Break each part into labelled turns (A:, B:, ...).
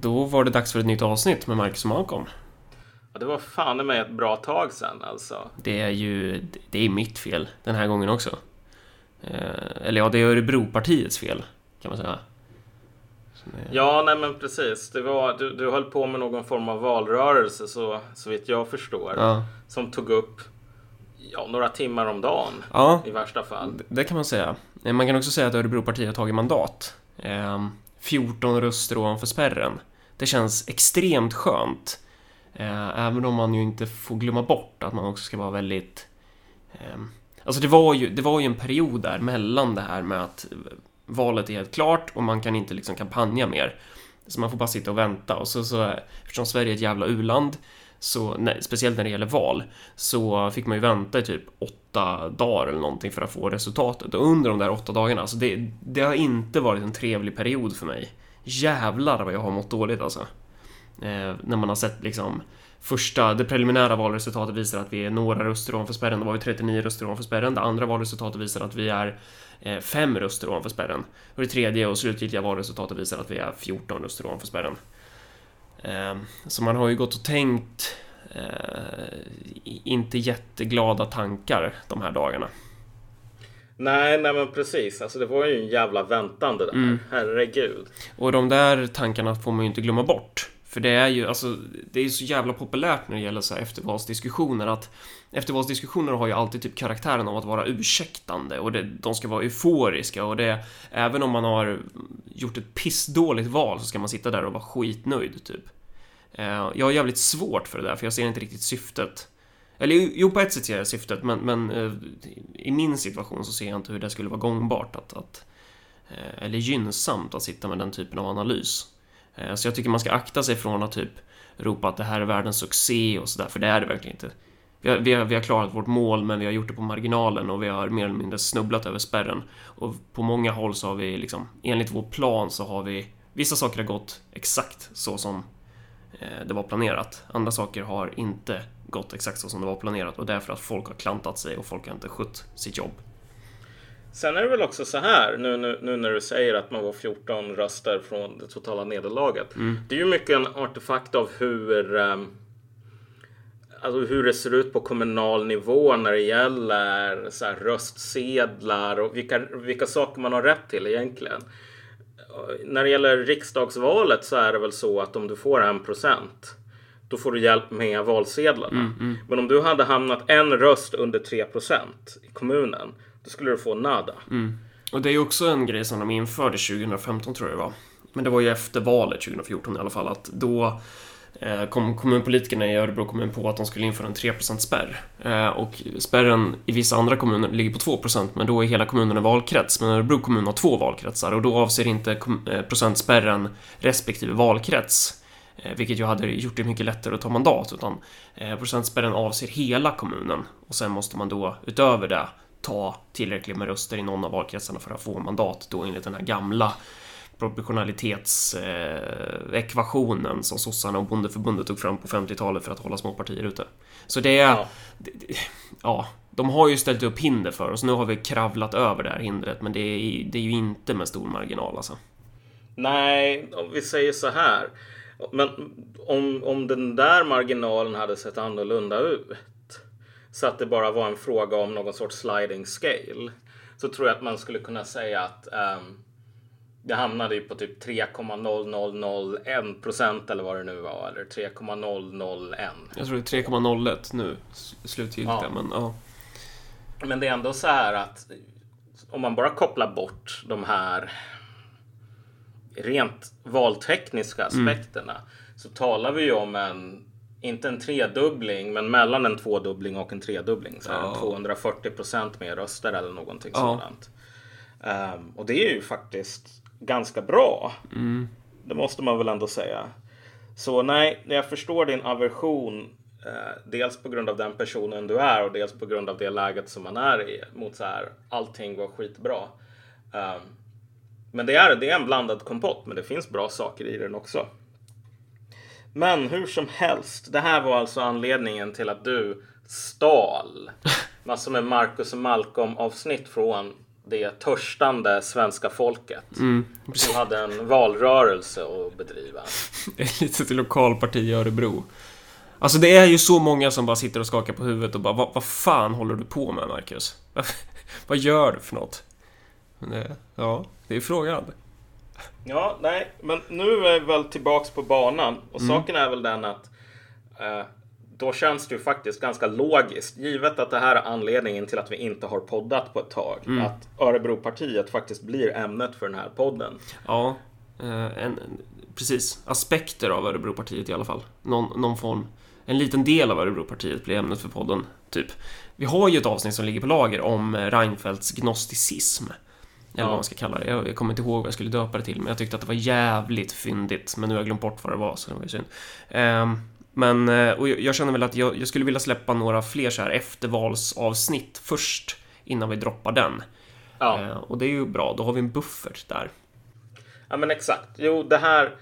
A: Då var det dags för ett nytt avsnitt med Marcus och Malcolm.
B: Ja, det var fan mig ett bra tag sen alltså.
A: Det är ju, det är mitt fel den här gången också. Eh, eller ja, det är Örebropartiets fel, kan man säga.
B: Ja, nej men precis. Det var, du, du höll på med någon form av valrörelse så, så vitt jag förstår.
A: Ja.
B: Som tog upp ja, några timmar om dagen
A: Ja,
B: i värsta fall.
A: det kan man säga. Eh, Man kan också säga att Örebropartiet har tagit mandat. 14 röster ovanför spärren. Det känns extremt skönt. Eh, även om man ju inte får glömma bort att man också ska vara väldigt... Eh, alltså det var, ju, det var ju en period där mellan det här med att valet är helt klart och man kan inte liksom kampanja mer. Så man får bara sitta och vänta och så, så eftersom Sverige är ett jävla uland så, nej, speciellt när det gäller val, så fick man ju vänta i typ åtta dagar eller någonting för att få resultatet. Och under de där åtta dagarna, alltså det, det har inte varit en trevlig period för mig. Jävlar vad jag har mått dåligt alltså. Eh, när man har sett liksom Första, det preliminära valresultatet visar att vi är några röster ovanför spärren. Då var vi 39 röster ovanför spärren. Det andra valresultatet visar att vi är eh, fem röster ovanför spärren. Och det tredje och slutgiltiga valresultatet visar att vi är 14 röster ovanför spärren. Eh, så man har ju gått och tänkt eh, inte jätteglada tankar de här dagarna.
B: Nej, nej men precis. Alltså det var ju en jävla väntan det där.
A: Mm.
B: Herregud.
A: Och de där tankarna får man ju inte glömma bort. För det är ju, alltså, det är så jävla populärt när det gäller så här eftervalsdiskussioner att eftervalsdiskussioner har ju alltid typ karaktären av att vara ursäktande och det, de ska vara euforiska och det, även om man har gjort ett pissdåligt val så ska man sitta där och vara skitnöjd typ. Eh, jag har jävligt svårt för det där för jag ser inte riktigt syftet. Eller jo, på ett sätt ser jag syftet men, men eh, i min situation så ser jag inte hur det skulle vara gångbart att, att eh, eller gynnsamt att sitta med den typen av analys. Så jag tycker man ska akta sig från att typ ropa att det här är världens succé och sådär, för det är det verkligen inte. Vi har, vi, har, vi har klarat vårt mål, men vi har gjort det på marginalen och vi har mer eller mindre snubblat över spärren. Och på många håll så har vi liksom, enligt vår plan så har vi, vissa saker har gått exakt så som eh, det var planerat. Andra saker har inte gått exakt så som det var planerat och därför att folk har klantat sig och folk har inte skött sitt jobb.
B: Sen är det väl också så här nu, nu, nu när du säger att man var 14 röster från det totala nederlaget. Det är ju mycket en artefakt av hur ehm, Alltså hur det ser ut på kommunal nivå när det gäller så här, röstsedlar och vilka, vilka saker man har rätt till egentligen. När det gäller riksdagsvalet så är det väl så att om du får en procent då får du hjälp med valsedlarna. Men om du hade hamnat en röst under 3 procent i kommunen då skulle du få nada.
A: Och det är ju också en grej som de införde 2015 tror jag det var. Men det var ju efter valet 2014 i alla fall att då Eh, kom kommunpolitikerna i Örebro kommun på att de skulle införa en 3% spärr. Eh, och spärren i vissa andra kommuner ligger på 2% men då är hela kommunen en valkrets. Men Örebro kommun har två valkretsar och då avser inte eh, procentspärren respektive valkrets. Vilket ju hade gjort det mycket lättare att ta mandat utan procentspärren avser hela kommunen och sen måste man då utöver det ta tillräckligt med röster i någon av valkretsarna för att få mandat då enligt den här gamla proportionalitetsekvationen som sossarna och bondeförbundet tog fram på 50-talet för att hålla små partier ute. Så det är...
B: Ja.
A: det- det- Ja, de har ju ställt upp hinder för oss. Nu har vi kravlat över det här hindret, men det är, det är ju inte med stor marginal alltså.
B: Nej, om vi säger så här. Men om, om den där marginalen hade sett annorlunda ut. Så att det bara var en fråga om någon sorts sliding scale. Så tror jag att man skulle kunna säga att ehm, det hamnade ju på typ 3,0001 procent eller vad det nu var. Eller 3,001.
A: Jag tror det är 3,01 nu, slutgiltiga,
B: Ja.
A: men ja.
B: Men det är ändå så här att om man bara kopplar bort de här rent valtekniska aspekterna så talar vi ju om en, inte en tredubbling, men mellan en tvådubbling och en tredubbling. Så
A: Ja.
B: 240 procent mer röster eller någonting
A: Ja.
B: sådant. Ehm, och det är ju faktiskt ganska bra. Det måste man väl ändå säga. Så nej, jag förstår din aversion. Eh, dels på grund av den personen du är och dels på grund av det läget som man är i. Mot så här, allting var skitbra. Ehm, men det är, det är en blandad kompott, men det finns bra saker i den också. Men hur som helst, det här var alltså anledningen till att du stal massor med Marcus och Malcolm avsnitt från det törstande svenska folket. Som hade en valrörelse att bedriva.
A: Ett litet lokalparti i Örebro. Alltså det är ju så många som bara sitter och skakar på huvudet och bara vad, vad fan håller du på med Marcus? Vad, gör du för något? Det, ja, det är frågan.
B: Ja, nej, men nu är vi väl tillbaks på banan. Och saken är väl den att eh, då känns det ju faktiskt ganska logiskt, givet att det här är anledningen till att vi inte har poddat på ett tag, att Örebropartiet faktiskt blir ämnet för den här podden.
A: Ja, eh, en, precis. Aspekter av Örebropartiet i alla fall. Någon, någon form. En liten del av Örebropartiet blir ämnet för podden, typ. Vi har ju ett avsnitt som ligger på lager om Reinfeldts gnosticism. Eller vad man ska kalla det. Jag, kommer inte ihåg vad jag skulle döpa det till, men jag tyckte att det var jävligt fyndigt. Men nu har jag glömt bort vad det var, så det var ju synd. Ehm, men, eh, och jag, känner väl att jag, jag skulle vilja släppa några fler så här eftervalsavsnitt först, innan vi droppar den.
B: Ja.
A: Eh, och det är ju bra, då har vi en buffert där.
B: Ja men exakt. Jo, det här.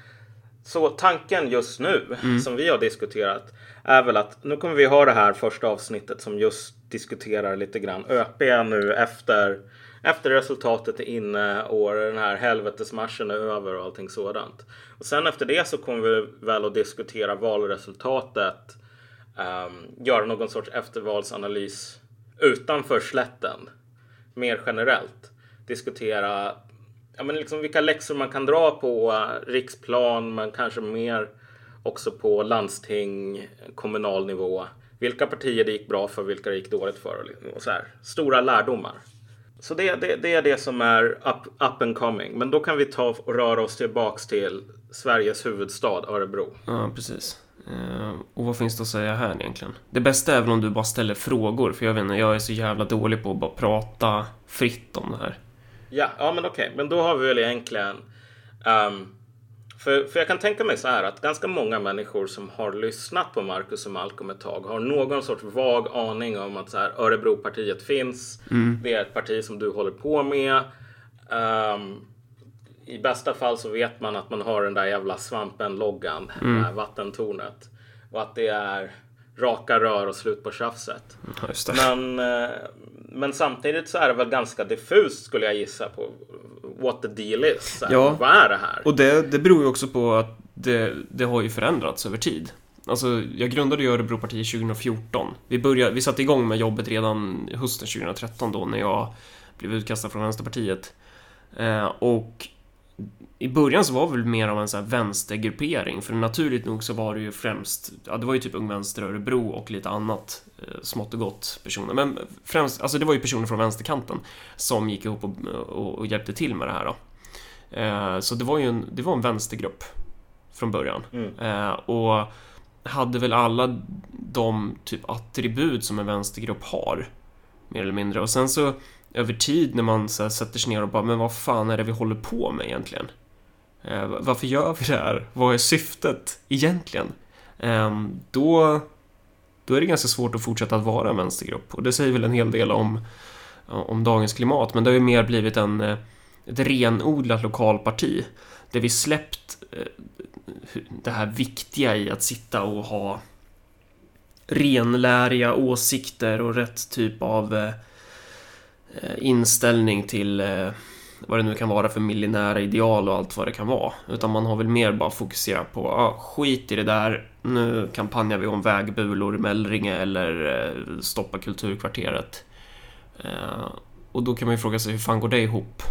B: Så tanken just nu som vi har diskuterat är väl att nu kommer vi ha det här första avsnittet som just diskuterar lite grann ÖP nu efter efter resultatet är inne och den här helvetesmarschen är över och allting sådant. Och sen efter det så kommer vi väl att diskutera valresultatet. Um, göra någon sorts eftervalsanalys utanför slätten. Mer generellt. Diskutera ja, men liksom vilka läxor man kan dra på eh, riksplan, men kanske mer också på landsting, kommunal nivå. Vilka partier det gick bra för, vilka det gick dåligt för och så här. Stora lärdomar. Så det, det, det är det som är up, up and coming. Men då kan vi ta och röra oss tillbaks till Sveriges huvudstad Örebro.
A: Ja, precis. Eh, och vad finns det att säga här egentligen? Det bästa är väl om du bara ställer frågor, för jag vet inte, jag är så jävla dålig på att bara prata fritt om det här.
B: Ja, ja men okej, men då har vi väl egentligen ehm, för, för jag kan tänka mig så här att ganska många människor som har lyssnat på Marcus och Malcolm ett tag har någon sorts vag aning om att så här, Örebropartiet finns. Det är ett parti som du håller på med. Ehm, I bästa fall så vet man att man har den där jävla svampen-loggan, det här vattentornet. Och att det är raka rör och slut på tjafset. Men, eh, men samtidigt så är det väl ganska diffust skulle jag gissa på what the deal is.
A: Ja.
B: Vad är det här?
A: Och det, det beror ju också på att det, det har ju förändrats över tid. Alltså, jag grundade ju Örebropartiet 2014. Vi, började, vi satte igång med jobbet redan hösten 2013 då när jag blev utkastad från Vänsterpartiet. Eh, och i början så var det väl mer av en så här vänstergruppering, för naturligt nog så var det ju främst, ja det var ju typ Ung Vänster Örebro och lite annat eh, smått och gott personer, men främst, alltså det var ju personer från vänsterkanten som gick ihop och, och, och hjälpte till med det här då. Eh, så det var ju en, det var en vänstergrupp från början.
B: Mm.
A: Eh, och hade väl alla de typ attribut som en vänstergrupp har, mer eller mindre. Och sen så över tid när man så sätter sig ner och bara, men vad fan är det vi håller på med egentligen? Eh, varför gör vi det här? Vad är syftet egentligen? Eh, då, då är det ganska svårt att fortsätta att vara en vänstergrupp. Och det säger väl en hel del om, om dagens klimat, men det har ju mer blivit en, ett renodlat lokalparti. Där vi släppt eh, det här viktiga i att sitta och ha renläriga åsikter och rätt typ av eh, inställning till eh, vad det nu kan vara för millinära ideal och allt vad det kan vara. Utan man har väl mer bara fokuserat på, ah, skit i det där, nu kampanjar vi om vägbulor i Mellringe eller eh, stoppa kulturkvarteret. Eh, och då kan man ju fråga sig, hur fan går det ihop?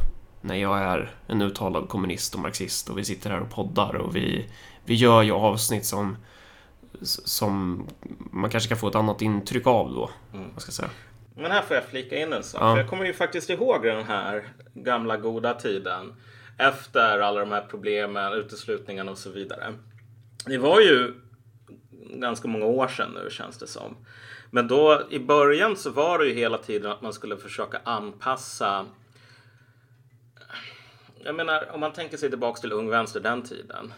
A: När jag är en uttalad kommunist och marxist och vi sitter här och poddar och vi, vi gör ju avsnitt som som man kanske kan få ett annat intryck av då. Vad ska säga.
B: Men här får jag flika in en sak.
A: Ja.
B: För jag kommer ju faktiskt ihåg den här gamla goda tiden. Efter alla de här problemen, uteslutningarna och så vidare. Det var ju ganska många år sedan nu känns det som. Men då i början så var det ju hela tiden att man skulle försöka anpassa jag menar, om man tänker sig tillbaks till Ung Vänster den tiden.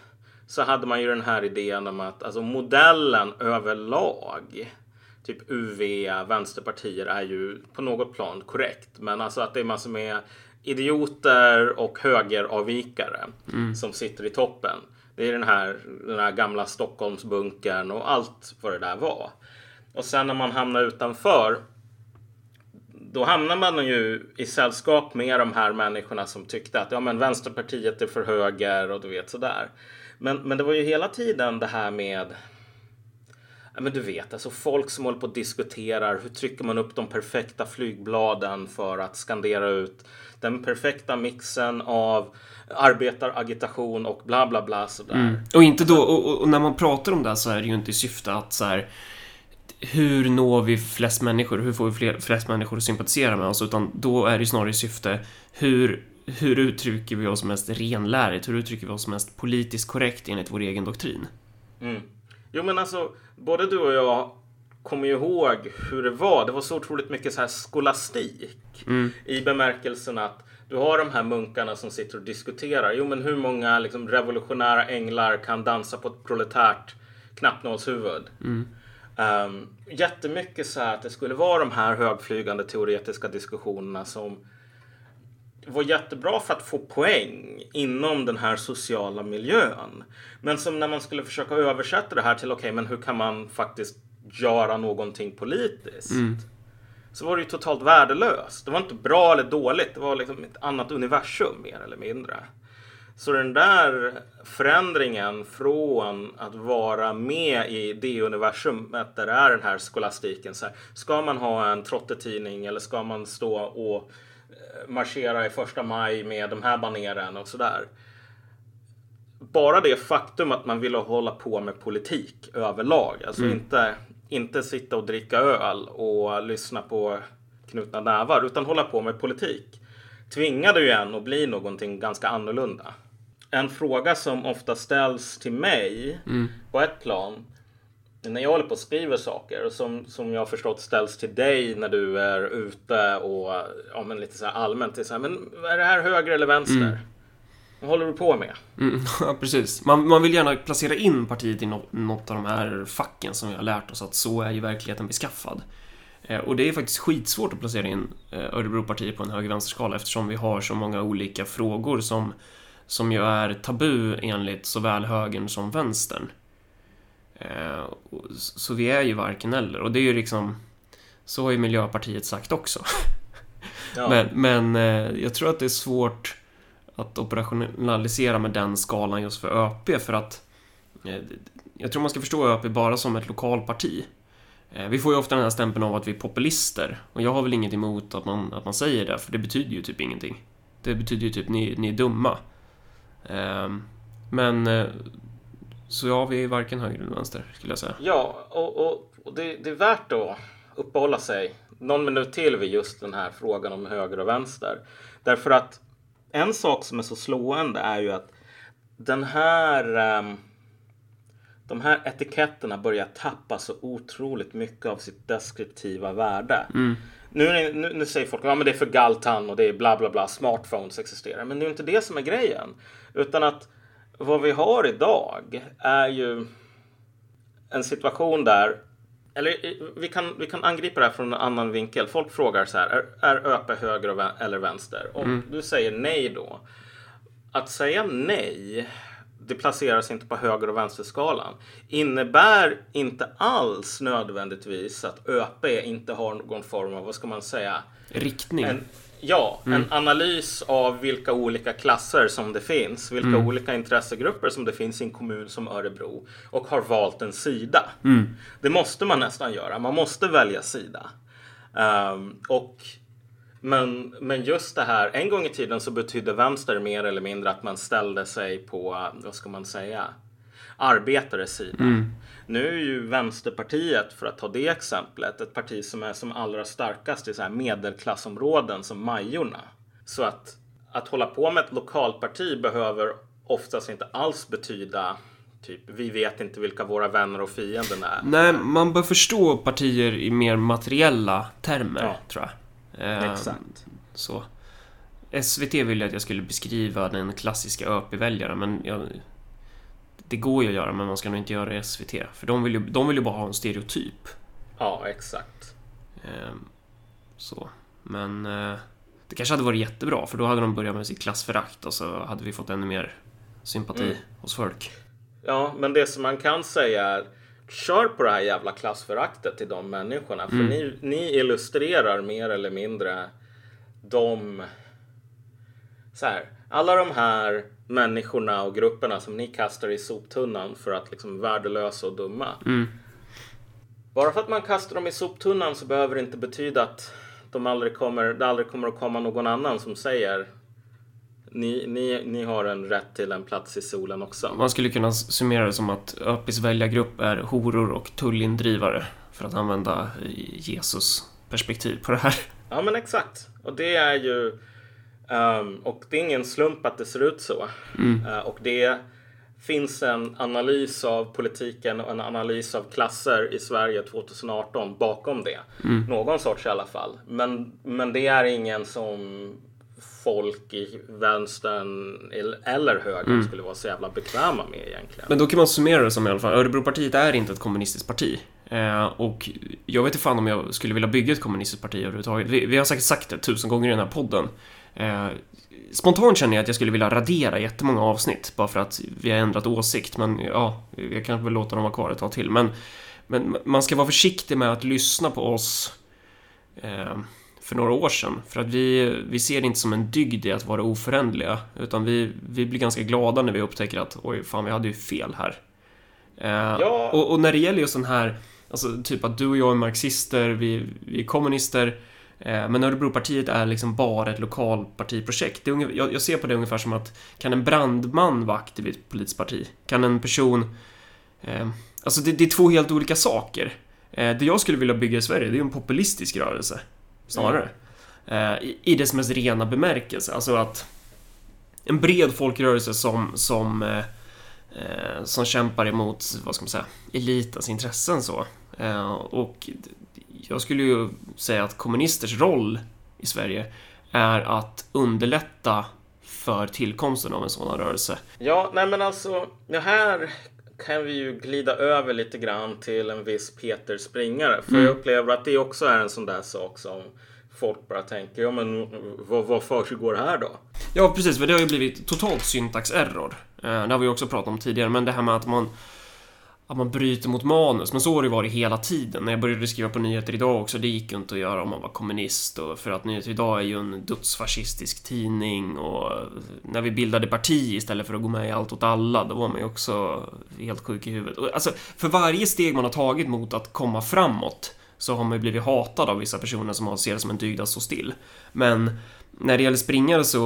B: Så hade man ju den här idén om att alltså modellen överlag, typ UV, vänsterpartier är ju på något plan korrekt. Men alltså att det är massor med idioter och högeravvikare som sitter i toppen. Det är den här, den här gamla Stockholmsbunkern och allt vad det där var. Och sen när man hamnar utanför då hamnar man ju i sällskap med de här människorna som tyckte att ja, men Vänsterpartiet är för höger och du vet sådär. Men, men det var ju hela tiden det här med Ja, men du vet, alltså folk som håller på och diskuterar hur trycker man upp de perfekta flygbladen för att skandera ut den perfekta mixen av arbetaragitation och bla bla bla sådär. Mm.
A: Och inte då, och, och, när man pratar om det så är det ju inte i syfte att så här, hur når vi flest människor? Hur får vi fler, flest människor att sympatisera med oss? Utan då är det snarare i syfte hur, hur uttrycker vi oss mest renlärigt? Hur uttrycker vi oss mest politiskt korrekt enligt vår egen doktrin?
B: Mm. Jo men alltså, både du och jag kommer ju ihåg hur det var. Det var så otroligt mycket så här skolastik mm. i bemärkelsen att du har de här munkarna som sitter och diskuterar. Jo, men hur många liksom, revolutionära änglar kan dansa på ett proletärt knappnålshuvud? Mm. Um, jättemycket så här att det skulle vara de här högflygande teoretiska diskussionerna som var jättebra för att få poäng inom den här sociala miljön. Men som när man skulle försöka översätta det här till okej, okay, men hur kan man faktiskt göra någonting politiskt? Mm. Så var det ju totalt värdelöst. Det var inte bra eller dåligt. Det var liksom ett annat universum mer eller mindre. Så den där förändringen från att vara med i det universumet där det är den här skolastiken. Så här, ska man ha en trottetidning eller ska man stå och marschera i första maj med de här baneren och sådär. Bara det faktum att man ville hålla på med politik överlag. Alltså mm. inte, inte sitta och dricka öl och lyssna på knutna nävar utan hålla på med politik tvingade ju en att bli någonting ganska annorlunda en fråga som ofta ställs till mig mm. på ett plan när jag håller på och skriver saker som, som jag har förstått ställs till dig när du är ute och ja, men lite så här allmänt. Det så här, men är det här höger eller vänster? Mm. Vad håller du på med?
A: Mm, ja, precis. Man, man vill gärna placera in partiet i något, något av de här facken som vi har lärt oss att så är ju verkligheten beskaffad. Eh, och det är faktiskt skitsvårt att placera in eh, Örebropartiet på en höger-vänster-skala eftersom vi har så många olika frågor som som ju är tabu enligt såväl högern som vänstern. Eh, så vi är ju varken eller och det är ju liksom så har ju Miljöpartiet sagt också. Ja. Men, men eh, jag tror att det är svårt att operationalisera med den skalan just för ÖP för att eh, jag tror man ska förstå ÖP bara som ett lokalparti. Vi får ju ofta den här stämpeln av att vi är populister och jag har väl inget emot att man, att man säger det för det betyder ju typ ingenting. Det betyder ju typ ni, ni är dumma. Ehm, men så ja, vi är varken höger eller vänster skulle jag säga.
B: Ja, och, och, och det, det, är värt att uppehålla sig någon minut till vid just den här frågan om höger och vänster. Därför att en sak som är så slående är ju att den här um, de här etiketterna börjar tappa så otroligt mycket av sitt deskriptiva värde. Mm. Nu, nu, nu, säger folk att ja, det är för galtan och det är bla bla bla, smartphones existerar. Men det är inte det som är grejen. Utan att vad vi har idag är ju en situation där eller vi kan, vi kan angripa det här från en annan vinkel. Folk frågar så här, är, är ÖP höger eller vänster? Om mm. du säger nej då. Att säga nej det placeras inte på höger och vänsterskalan innebär inte alls nödvändigtvis att ÖP inte har någon form av, vad ska man säga?
A: Riktning.
B: En, ja, mm. en analys av vilka olika klasser som det finns, vilka mm. olika intressegrupper som det finns i en kommun som Örebro och har valt en sida. Mm. Det måste man nästan göra. Man måste välja sida. Um, och men, men just det här, en gång i tiden så betydde vänster mer eller mindre att man ställde sig på, vad ska man säga, arbetares sida. Mm. Nu är ju Vänsterpartiet, för att ta det exemplet, ett parti som är som allra starkast i så här medelklassområden som Majorna. Så att, att hålla på med ett lokalparti behöver oftast inte alls betyda Typ, vi vet inte vilka våra vänner och fienden är.
A: Nej, man bör förstå partier i mer materiella termer, ja. tror jag.
B: Ehm, Exakt.
A: Så. SVT ville att jag skulle beskriva den klassiska ÖP-väljaren, men jag, det går ju att göra, men man ska nog inte göra det i SVT. För de vill ju, de vill ju bara ha en stereotyp.
B: Ja, exakt.
A: Ehm, så. Men eh, det kanske hade varit jättebra, för då hade de börjat med sitt klassförakt och så hade vi fått ännu mer sympati mm. hos folk.
B: Ja, men det som man kan säga är kör på det här jävla klassföraktet till de människorna. För
A: Mm.
B: ni, ni illustrerar mer eller mindre de... Så här, alla de här människorna och grupperna som ni kastar i soptunnan för att liksom värdelösa och dumma.
A: Mm.
B: Bara för att man kastar dem i soptunnan så behöver det inte betyda att de aldrig kommer, det aldrig kommer att komma någon annan som säger ni, ni, ni har en rätt till en plats i solen också.
A: Man skulle kunna summera det som att ÖPs väljargrupp är horor och tullindrivare. För att använda Jesus perspektiv på det här.
B: Ja men exakt. Och det är ju ehm, och det är ingen slump att det ser ut så. Eh, och det finns en analys av politiken och en analys av klasser i Sverige 2018 bakom det. Någon sorts i alla fall. Men, men det är ingen som folk i vänstern eller högern skulle vara så jävla bekväma med egentligen.
A: Men då kan man summera det som i alla fall, Örebropartiet är inte ett kommunistiskt parti. Eh, och jag vet inte fan om jag skulle vilja bygga ett kommunistiskt parti överhuvudtaget. Vi, vi har säkert sagt det tusen gånger i den här podden. Eh, spontant känner jag att jag skulle vilja radera jättemånga avsnitt bara för att vi har ändrat åsikt. Men ja, jag kan väl låta dem vara kvar ett tag till. Men, men man ska vara försiktig med att lyssna på oss eh, för några år sedan. För att vi, vi ser det inte som en dygd i att vara oföränderliga. Utan vi, vi blir ganska glada när vi upptäcker att oj, fan, vi hade ju fel här. Eh,
B: Ja.
A: och, och när det gäller just den här, alltså typ att du och jag är marxister, vi, vi är kommunister. Eh, men Örebropartiet är liksom bara ett lokalpartiprojekt. Det är ungefär, jag, jag ser på det ungefär som att kan en brandman vara aktiv i ett politiskt parti? Kan en person... Eh, alltså det, det är två helt olika saker. Eh, det jag skulle vilja bygga i Sverige, det är en populistisk rörelse. Snarare. Eh, i, I dess mest rena bemärkelse. Alltså att en bred folkrörelse som, som, eh, eh, som kämpar emot, vad ska man säga, elitens intressen så. Eh, och jag skulle ju säga att kommunisters roll i Sverige är att underlätta för tillkomsten av en sådan rörelse.
B: Ja, nej men alltså, det här kan vi ju glida över lite grann till en viss Peter Springare. För jag upplever att det också är en sån där sak som folk bara tänker, ja men vad, vad försiggår här då?
A: Ja, precis, för det har ju blivit totalt syntax-error. Eh, Det har vi också pratat om tidigare, men det här med att man att man bryter mot manus, men så har det varit hela tiden. När jag började skriva på Nyheter Idag också, det gick ju inte att göra om man var kommunist och för att Nyheter Idag är ju en dödsfascistisk tidning och när vi bildade parti istället för att gå med i Allt åt alla, då var man ju också helt sjuk i huvudet. Och alltså, för varje steg man har tagit mot att komma framåt så har man ju blivit hatad av vissa personer som ser det som en dygd att stå still. Men när det gäller springare så,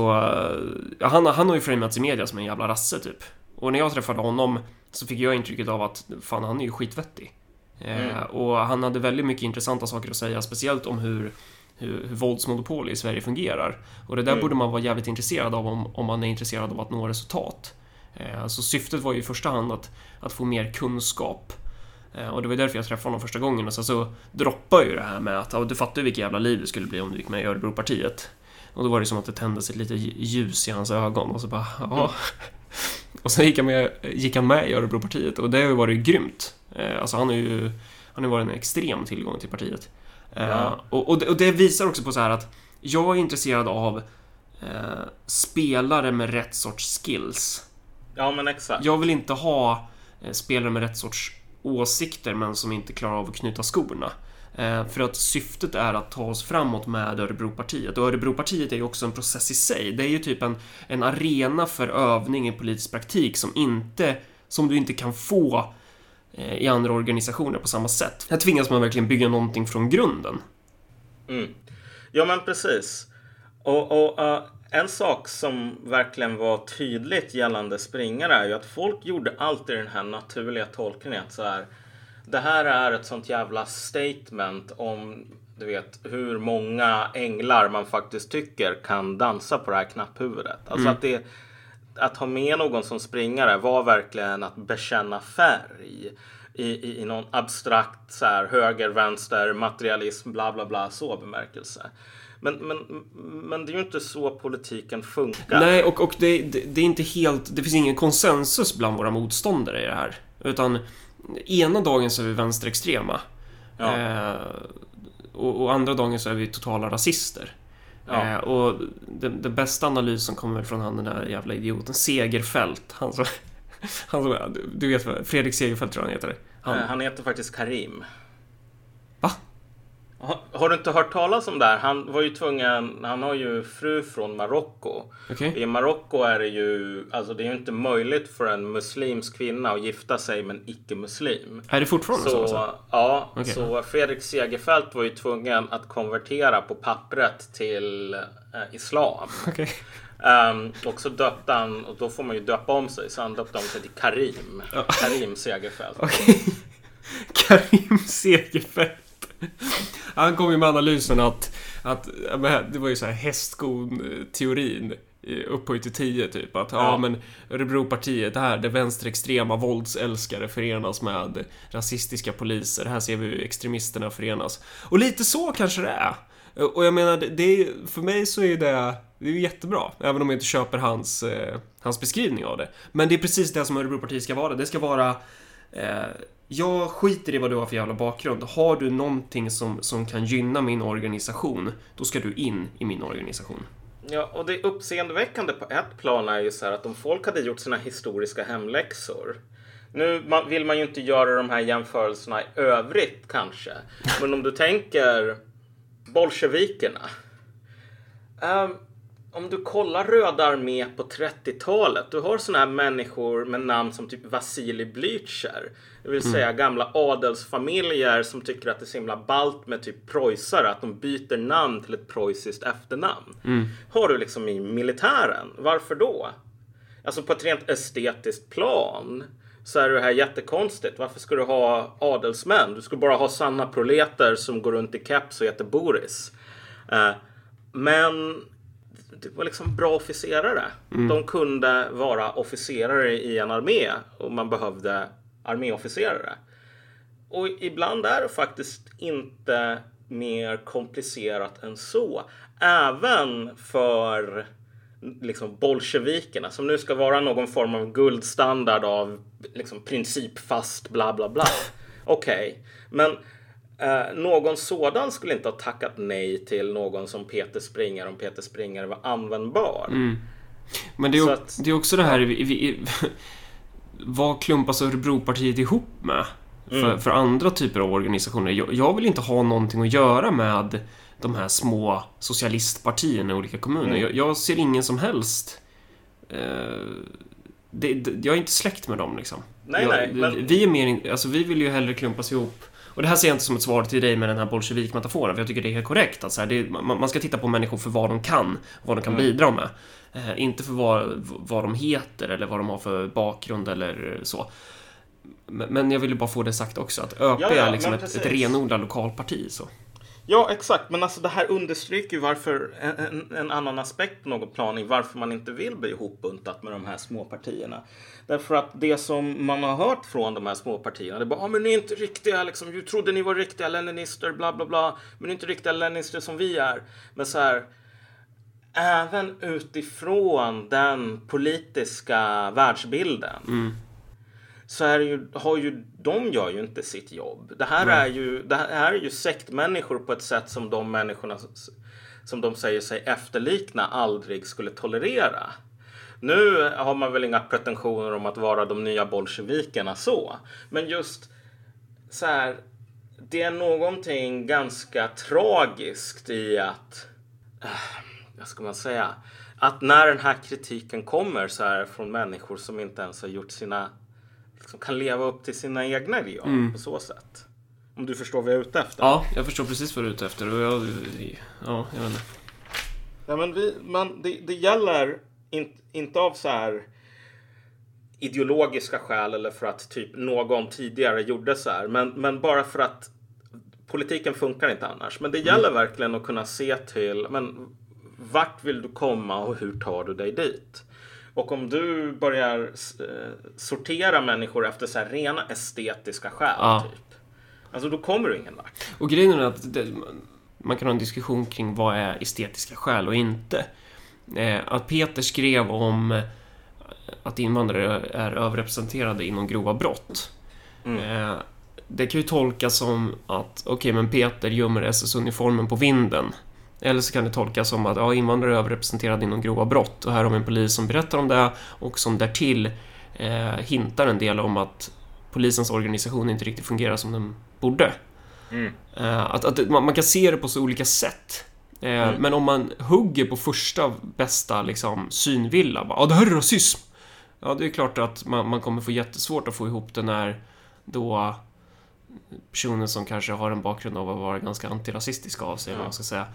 A: ja, han, han har ju framats i media som en jävla rasse typ. Och när jag träffade honom så fick jag intrycket av att fan, han är ju skitvettig. Eh, och han hade väldigt mycket intressanta saker att säga, speciellt om hur, hur, hur våldsmonopol i Sverige fungerar. Och det där
B: Mm.
A: borde man vara jävligt intresserad av om, om man är intresserad av att nå resultat. Eh, så syftet var ju i första hand att, att få mer kunskap. Eh, och det var därför jag träffade honom första gången och sen så droppade ju det här med att du fattar ju vilket jävla liv det skulle bli om du gick med i Örebropartiet. Och då var det som att det tändes ett litet ljus i hans ögon och så bara, ja. Och sen gick han med, gick han med i Örebropartiet och det har ju varit grymt. Eh, Alltså han har ju han har varit en extrem tillgång till partiet. Eh,
B: Ja.
A: Och, och, det, och det visar också på så här att jag är intresserad av eh, spelare med rätt sorts skills.
B: Ja men exakt.
A: Jag vill inte ha eh, spelare med rätt sorts åsikter men som inte klarar av att knyta skorna. Eh, för att syftet är att ta oss framåt med Örebropartiet. Och Örebropartiet är ju också en process i sig. Det är ju typ en, en arena för övning i politisk praktik som inte som du inte kan få eh, i andra organisationer på samma sätt. Här tvingas man verkligen bygga någonting från grunden.
B: Mm. Ja men precis. Och, och uh, en sak som verkligen var tydligt gällande springare är ju att folk gjorde alltid den här naturliga tolkningen att så här. Det här är ett sånt jävla statement om du vet hur många änglar man faktiskt tycker kan dansa på det här knapphuvudet. Alltså att det att ha med någon som springare var verkligen att bekänna färg i, i, i någon abstrakt så här, höger, vänster, materialism, bla bla bla, så bemärkelse. Men, men, men det är ju inte så politiken funkar.
A: Nej, och, och det, det, det är inte helt... Det finns ingen konsensus bland våra motståndare i det här. Utan ena dagen så är vi vänsterextrema.
B: Ja.
A: Eh, och, och andra dagen så är vi totala rasister.
B: Ja.
A: Eh, och den, den bästa analysen kommer från han den där jävla idioten Segerfält. Han som... Han som du vet Fredrik Segerfeldt tror jag han heter.
B: Han, han heter faktiskt Karim. Har, har, du inte hört talas om det här? Han var ju tvungen, han har ju fru från Marocko.
A: Okay.
B: I Marocko är det ju, alltså det är ju inte möjligt för en muslimsk kvinna att gifta sig med en icke-muslim.
A: Är det fortfarande så?
B: så ja, okay. så Fredrik Segerfeldt var ju tvungen att konvertera på pappret till eh, islam.
A: Okay.
B: Um, och så döpte han, och då får man ju döpa om sig, så han döpte om sig till Karim. Karim Segerfeldt.
A: Karim Segerfeldt. Han kom ju med analysen att, att det var ju så här hästskon-teorin upphöjt till 10 typ. Att ja, ja men Örebropartiet, det här, det vänsterextrema våldsälskare förenas med rasistiska poliser. Här ser vi extremisterna förenas. Och lite så kanske det är. Och jag menar, det är, för mig så är det, det är jättebra. Även om jag inte köper hans, eh, hans beskrivning av det. Men det är precis det som Örebropartiet ska vara. Det ska vara eh, jag skiter i vad du har för jävla bakgrund. Har du någonting som, som kan gynna min organisation, då ska du in i min organisation.
B: Ja, och det uppseendeväckande på ett plan är ju så här att om folk hade gjort sina historiska hemläxor nu vill man ju inte göra de här jämförelserna i övrigt kanske. Men om du tänker bolsjevikerna. Um, om du kollar Röda armé på 30-talet, du har såna här människor med namn som typ Vasilij Blücher. Det vill mm. säga gamla adelsfamiljer som tycker att det är så himla ballt med typ preussare, att de byter namn till ett preussiskt efternamn. Mm. Har du liksom i militären, varför då? Alltså på ett rent estetiskt plan så är det här jättekonstigt. Varför ska du ha adelsmän? Du ska bara ha sanna proleter som går runt i keps och heter Boris. Uh, men det var liksom bra officerare. Mm. De kunde vara officerare i en armé och man behövde arméofficerare. Och ibland är det faktiskt inte mer komplicerat än så. Även för liksom bolsjevikerna som nu ska vara någon form av guldstandard av liksom principfast bla bla bla. Okej, okay. men Eh, någon sådan skulle inte ha tackat nej till någon som Peter Springer om Peter Springer var användbar. Mm.
A: Men det är, att, det är, också det här, vi, vi, vad klumpas Örebropartiet ihop med? För, mm. för, andra typer av organisationer. Jag, jag, vill inte ha någonting att göra med de här små socialistpartierna i olika kommuner. Mm. Jag, jag, ser ingen som helst... Eh, det, det, jag är inte släkt med dem liksom.
B: Nej, jag, nej, men...
A: Vi är mer... Alltså vi vill ju hellre klumpas ihop och det här ser jag inte som ett svar till dig med den här bolsjevik-metaforen, för jag tycker det är helt korrekt. Att så här, man, man, ska titta på människor för vad de kan, vad de kan mm. bidra med. Eh, inte för vad, vad de heter eller vad de har för bakgrund eller så. Men jag ville bara få det sagt också, att ÖP ja, ja, är liksom ett, ett renodlat lokalparti. Så.
B: Ja, exakt. Men alltså det här understryker varför en, en, annan aspekt på något plan i varför man inte vill bli ihopbuntat med de här små partierna. Därför att det som man har hört från de här små partierna, det är bara, ah, men ni är inte riktiga, liksom, du trodde ni var riktiga leninister, bla bla bla, men ni är inte riktiga leninister som vi är. Men så här, även utifrån den politiska världsbilden mm så är ju, har ju, de gör ju inte sitt jobb. Det här, är ju, det här är ju sektmänniskor på ett sätt som de människorna som de säger sig efterlikna aldrig skulle tolerera. Nu har man väl inga pretensioner om att vara de nya bolsjevikerna så. Men just så här. Det är någonting ganska tragiskt i att, äh, vad ska man säga, att när den här kritiken kommer så här från människor som inte ens har gjort sina liksom kan leva upp till sina egna ideal mm. på så sätt. Om du förstår vad jag är ute efter?
A: Ja, jag förstår precis vad du är ute efter. Och jag, ja, jag vet inte.
B: Ja, men vi, man, det, det gäller in, inte av så här ideologiska skäl eller för att typ någon tidigare gjorde så här. Men, men bara för att politiken funkar inte annars. Men det gäller mm. verkligen att kunna se till men vart vill du komma och hur tar du dig dit? Och om du börjar eh, sortera människor efter så här rena estetiska skäl, ja. typ. Alltså då kommer du ingen vart.
A: Och grejen är att det, man kan ha en diskussion kring vad är estetiska skäl och inte. Eh, att Peter skrev om eh, att invandrare är överrepresenterade inom grova brott. Mm. det kan ju tolkas som att, okej, okay, men Peter gömmer SS-uniformen på vinden. Eller så kan det tolkas som att ja, invandrare är överrepresenterade inom grova brott och här har vi en polis som berättar om det och som därtill eh, hintar en del om att polisens organisation inte riktigt fungerar som den borde. Mm. Att, att man, man, kan se det på så olika sätt. Mm. Men om man hugger på första bästa liksom, synvilla, bara, ah, det här är rasism. Ja, det är klart att man, man kommer få jättesvårt att få ihop det när då personer som kanske har en bakgrund av att vara ganska antirasistiska av sig, ja. man ska säga,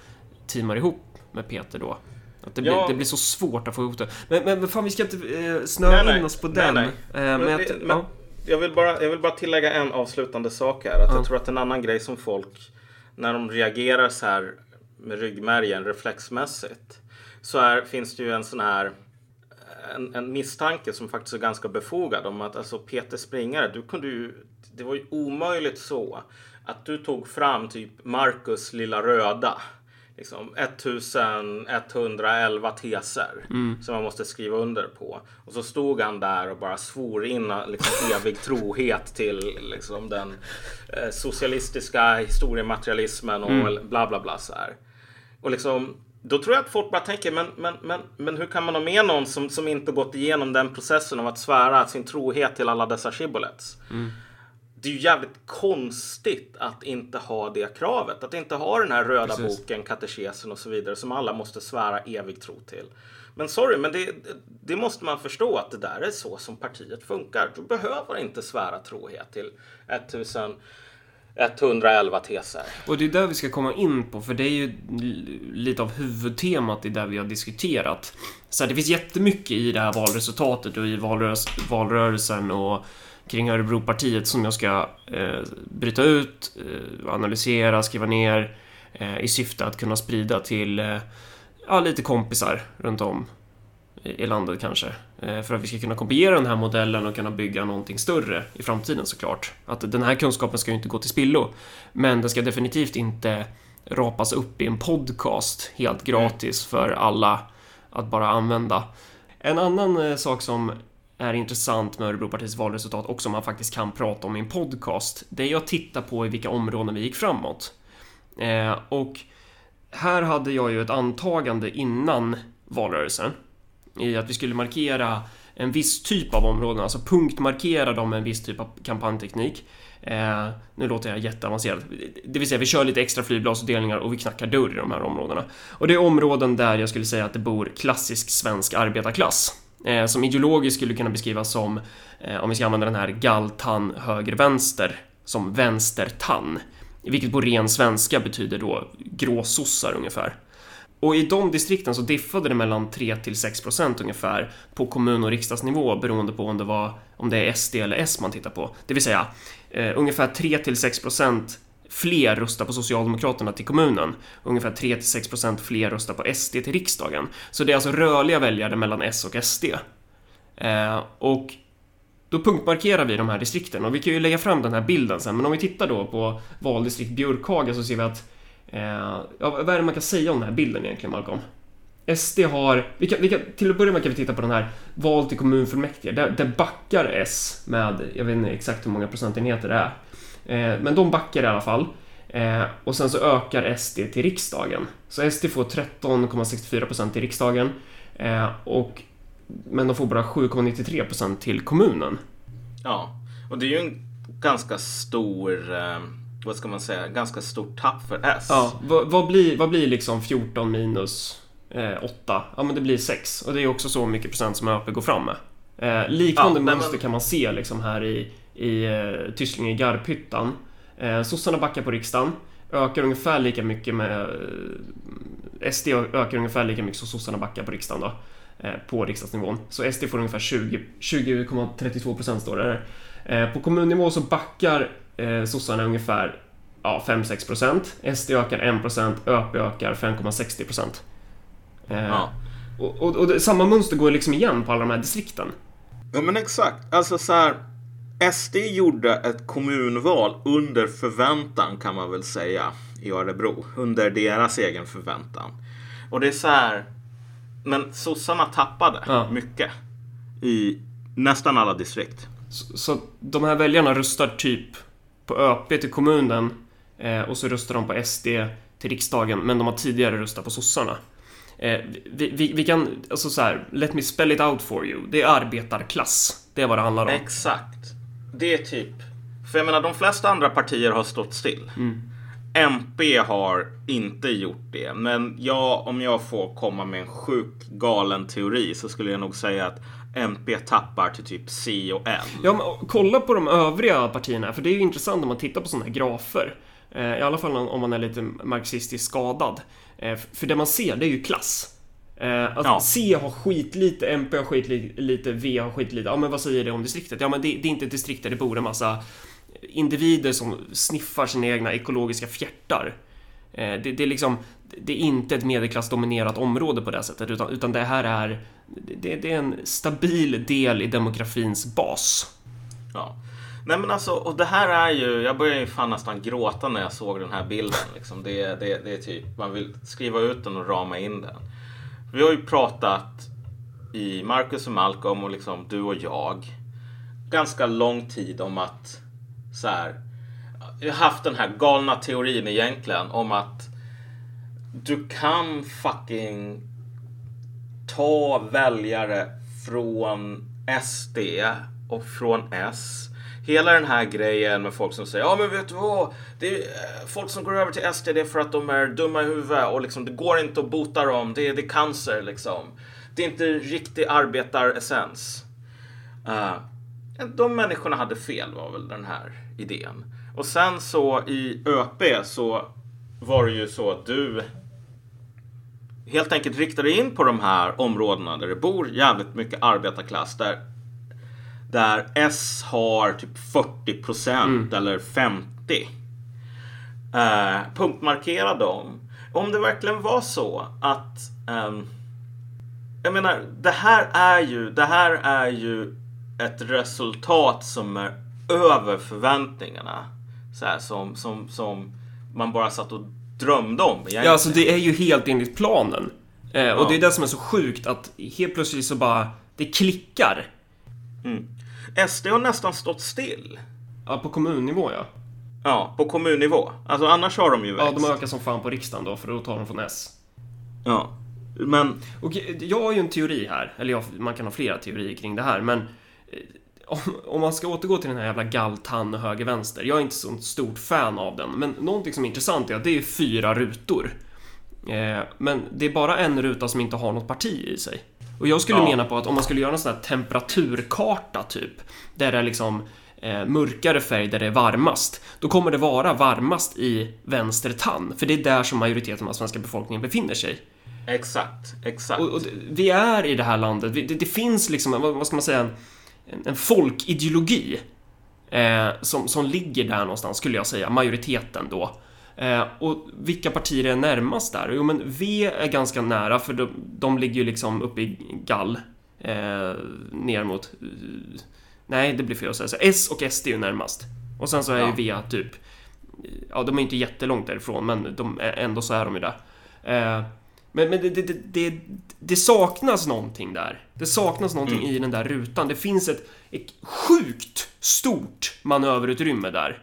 A: teamar ihop med Peter då. Att det, ja. blir, det blir så svårt att få ihop det. Men, men fan, vi ska inte eh, snöa nej, in oss på nej, den. Nej,
B: eh, men, att, men, ja. jag, vill bara, jag vill bara tillägga en avslutande sak här. Att ja. Jag tror att en annan grej som folk, när de reagerar så här med ryggmärgen reflexmässigt, så är, finns det ju en sån här en, en, misstanke som faktiskt är ganska befogad om att alltså Peter Springare, du kunde ju, det var ju omöjligt så att du tog fram typ Marcus lilla röda liksom 1111 teser mm. som man måste skriva under på. Och så stod han där och bara svor in liksom, evig trohet till liksom, den eh, socialistiska historiematerialismen och mm. bla bla bla så här. Och liksom då tror jag att folk bara tänker, men, men, men, men hur kan man ha med någon som, som inte gått igenom den processen av att svära sin trohet till alla dessa shibbolets? Mm det är ju jävligt konstigt att inte ha det kravet. Att inte ha den här röda Precis. boken, katekesen och så vidare som alla måste svära evig tro till. Men sorry, men det, det, måste man förstå att det där är så som partiet funkar. Du behöver inte svära trohet till 1111 teser.
A: Och det är där vi ska komma in på, för det är ju lite av huvudtemat i det vi har diskuterat. Så här, det finns jättemycket i det här valresultatet och i valrörelse, valrörelsen och kring Örebropartiet som jag ska eh, bryta ut, eh, analysera, skriva ner eh, i syfte att kunna sprida till eh, ja, lite kompisar runt om i, i landet kanske. Eh, för att vi ska kunna kopiera den här modellen och kunna bygga någonting större i framtiden såklart. Att den här kunskapen ska ju inte gå till spillo, men den ska definitivt inte rapas upp i en podcast helt gratis för alla att bara använda. En annan eh, sak som är intressant med Örebropartiets valresultat och som man faktiskt kan prata om i en podcast, det jag tittar på är vilka områden vi gick framåt. Eh, och här hade jag ju ett antagande innan valrörelsen i att vi skulle markera en viss typ av områden, alltså punktmarkera dem med en viss typ av kampanjteknik. Eh, nu låter jag jätteavancerad. Det vill säga, vi kör lite extra flygbladsutdelningar och vi knackar dörr i de här områdena. Och det är områden där jag skulle säga att det bor klassisk svensk arbetarklass eh, som ideologiskt skulle kunna beskrivas som, eh, om vi ska använda den här galtan höger-vänster, som vänstertann. Vilket på ren svenska betyder då gråsossar ungefär. Och i de distrikten så diffade det mellan 3 till 6 procent ungefär på kommun och riksdagsnivå beroende på om det, var, om det är SD eller S man tittar på. Det vill säga eh, ungefär 3 till 6 procent fler röstar på Socialdemokraterna till kommunen. Ungefär 3-6% fler röstar på SD till riksdagen. Så det är alltså rörliga väljare mellan S och SD. Eh, och då punktmarkerar vi de här distrikten och vi kan ju lägga fram den här bilden sen, men om vi tittar då på valdistrikt Björkhaga så ser vi att eh, ja, vad är det man kan säga om den här bilden egentligen, Malcolm? SD har, vi kan, vi kan, till att börja med kan vi titta på den här val till kommunfullmäktige, där, där backar S med, jag vet inte exakt hur många procentenheter det är, men de backar i alla fall. Eh, och sen så ökar SD till riksdagen. Så SD får 13,64% till riksdagen. Eh, och, men de får bara 7,93% till kommunen.
B: Ja, och det är ju en ganska stor vad ska man säga, ganska stort tapp för S.
A: Ja, vad, vad, blir, vad blir liksom 14 minus eh, 8? Ja, men det blir 6. Och det är också så mycket procent som ÖP går fram med. Eh, liknande ja, mönster men... kan man se liksom här i i eh, Tysslinge Garphyttan. Eh, sossarna backar på riksdagen, ökar ungefär lika mycket med... Eh, SD ökar ungefär lika mycket som sossarna backar på riksdagen då. Eh, på riksdagsnivån. Så SD får ungefär 20,32 procent står det där. Eh, på kommunnivå så backar eh, sossarna ungefär ja, 5-6 procent. SD ökar 1 procent, ÖP ökar 5,60 procent. Eh, ja. Och, och, och det, samma mönster går liksom igen på alla de här distrikten.
B: Ja men exakt. Alltså så här SD gjorde ett kommunval under förväntan kan man väl säga i Örebro. Under deras egen förväntan. Och det är så här. Men sossarna tappade ja. mycket i nästan alla distrikt.
A: Så, så, de här väljarna röstar typ på ÖP till kommunen eh, och så röstar de på SD till riksdagen, men de har tidigare röstat på sossarna. Eh, vi, vi, vi, kan, alltså så här, let me spell it out for you. Det är arbetarklass. Det är vad det handlar om.
B: Exakt. Det är typ... För jag menar, de flesta andra partier har stått still. MP har inte gjort det. Men jag, om jag får komma med en sjuk galen teori så skulle jag nog säga att MP tappar till typ C och N.
A: Ja, men kolla på de övriga partierna, för det är ju intressant om man tittar på sådana här grafer. Eh, I alla fall om man är lite marxistiskt skadad. Eh, För det man ser, det är ju klass. Eh, Att
B: Ja.
A: C har skitlite, MP har skitlite, V har skitlite. Ja, men vad säger det om distriktet? Ja, men det, det är inte ett distrikt där det bor en massa individer som sniffar sina egna ekologiska fjärtar. Eh, Det, det är liksom, det är inte ett medelklassdominerat område på det sättet, utan, utan det här är, det, det är en stabil del i demografins bas.
B: Ja. Nej men alltså, och det här är ju, jag börjar ju fan nästan gråta när jag såg den här bilden. Liksom. Det, det, det är typ, man vill skriva ut den och rama in den. Vi har ju pratat i Marcus och Malcolm och liksom du och jag ganska lång tid om att så här, jag har haft den här galna teorin egentligen om att du kan fucking ta väljare från SD och från S. Hela den här grejen med folk som säger ja men vet du vad? Det är eh, folk som går över till SD det är för att de är dumma i huvudet och liksom det går inte att bota dem. Det är, det är cancer liksom. Det är inte riktig arbetaressens. Uh, eh, de människorna hade fel var väl den här idén. Och sen så i ÖP så var det ju så att du helt enkelt riktade in på de här områdena där det bor jävligt mycket arbetarklass. Där, där S har typ 40 procent eller 50. Uh, punktmarkera dem. Om det verkligen var så att ehm, jag menar, det här är ju, det här är ju ett resultat som är över förväntningarna. Så här, som, som, som man bara satt och drömde om egentligen.
A: Ja, alltså det är ju helt enligt planen. Eh, och
B: Ja.
A: det är det som är så sjukt att helt plötsligt så bara, det klickar.
B: SD har nästan stått still.
A: Ja, på kommunnivå ja.
B: Ja, på kommunnivå. Alltså annars har de ju
A: Ja,
B: växt.
A: de har ökat som fan på riksdagen då, för då tar de från S.
B: Ja. Men,
A: Och jag har ju en teori här, eller jag, man kan ha flera teorier kring det här, men eh, om, om man ska återgå till den här jävla galtan höger-vänster, jag är inte så stort fan av den, men någonting som är intressant är att det är fyra rutor. Eh, men det är bara en ruta som inte har något parti i sig. Och jag skulle
B: Ja.
A: mena på att om man skulle göra en sån här temperaturkarta typ, där det är liksom eh, mörkare färg där det är varmast, då kommer det vara varmast i vänster tann, för det är där som majoriteten av svenska befolkningen befinner sig.
B: exakt, exakt.
A: Och, och vi är i det här landet, det, det finns liksom, vad, ska man säga, en, en, en folkideologi eh, som, som ligger där någonstans, skulle jag säga, majoriteten då. Eh, och vilka partier är närmast där? Jo, men V är ganska nära, för de, de ligger ju liksom uppe i gall, eh, ner mot... eh, nej, det blir fel att säga. Så S och SD är ju närmast. Och sen så är
B: Ja.
A: ju V typ... Ja, de är inte jättelångt därifrån, men de, är- ändå så är de ju där. Eh, men men det, det, det, det, saknas någonting där. Det saknas någonting i den där rutan. Det finns ett, ett sjukt stort manöverutrymme där.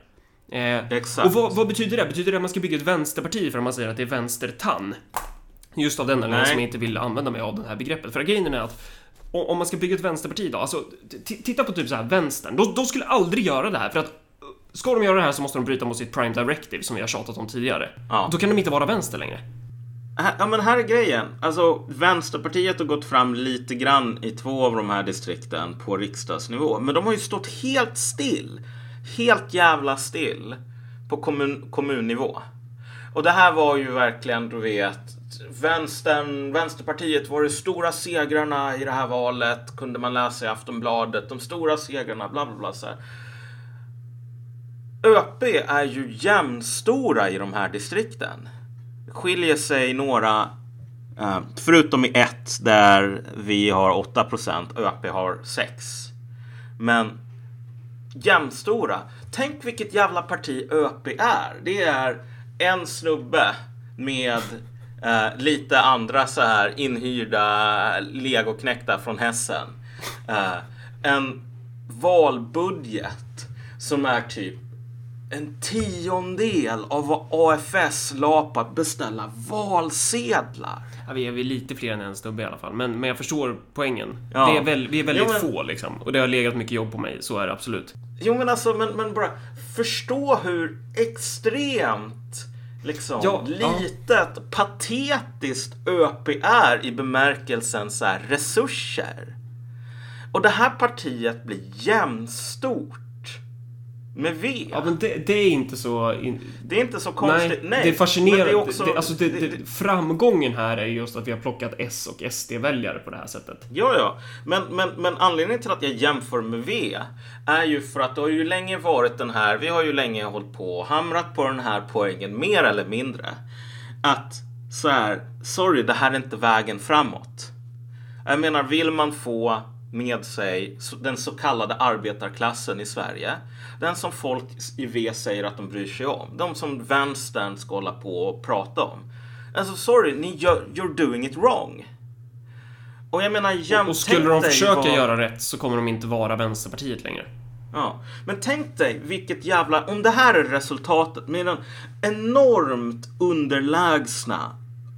A: Eh,
B: Exakt.
A: och vad, vad betyder det? Betyder det att man ska bygga ett vänsterparti för att man säger att det är vänstertann? Just av den anledningen som jag inte vill använda mig av det här begreppet. För grejen är att om man ska bygga ett vänsterparti då, alltså titta på typ så här vänstern. De, de skulle aldrig göra det här för att uh, Ska de göra det här så måste de bryta mot sitt Prime Directive som vi har tjatat om tidigare.
B: Ja.
A: Då kan de inte vara vänster längre.
B: Här- Ja men här är grejen. Alltså Vänsterpartiet har gått fram lite grann i två av de här distrikten på riksdagsnivå. Men de har ju stått helt still. Helt jävla still. På kommun, kommunnivå. Och det här var ju verkligen, du vet, vänstern, Vänsterpartiet var de stora segrarna i det här valet. Kunde man läsa i Aftonbladet. De stora segrarna, bla bla bla. Så här. ÖP är ju jämnstora i de här distrikten skiljer sig några, eh, förutom i ett där vi har 8 procent, ÖP har 6. Men jämnstora. Tänk vilket jävla parti ÖP är. Det är en snubbe med eh, lite andra så här inhyrda legoknäckta från Hessen. Eh, en valbudget som är typ en tiondel av vad AFS la på att beställa valsedlar.
A: Ja, vi är lite fler än en snubbe i alla fall, men, men jag förstår poängen.
B: Ja.
A: Det är väl, vi är väldigt
B: Jo, men-
A: få liksom, och det har legat mycket jobb på mig, så är det absolut.
B: Jo men alltså, men, men bara förstå hur extremt liksom
A: Ja, ja.
B: litet, patetiskt ÖP är i bemärkelsen så här resurser. Och det här partiet blir jämnstort med V.
A: Ja, men det, det är inte så... In...
B: det är inte så konstigt.
A: Nej,
B: Nej,
A: det är fascinerande.
B: det är också-
A: det, alltså det, framgången här är just att vi har plockat S och SD-väljare på det här sättet.
B: Ja, ja. Men, men, men anledningen till att jag jämför med V är ju för att det har ju länge varit den här, vi har ju länge hållit på och hamrat på den här poängen mer eller mindre. Att så här, sorry, det här är inte vägen framåt. Jag menar, vill man få med sig den så kallade arbetarklassen i Sverige. Den som folk i V säger att de bryr sig om. De som vänstern ska hålla på och prata om. Alltså sorry, ni gör, you're doing it wrong. Och jag menar, jäm,
A: Och skulle de försöka
B: vad-
A: göra rätt så kommer de inte vara Vänsterpartiet längre.
B: Ja, men tänk dig vilket jävla... Om det här är resultatet med den enormt underlägsna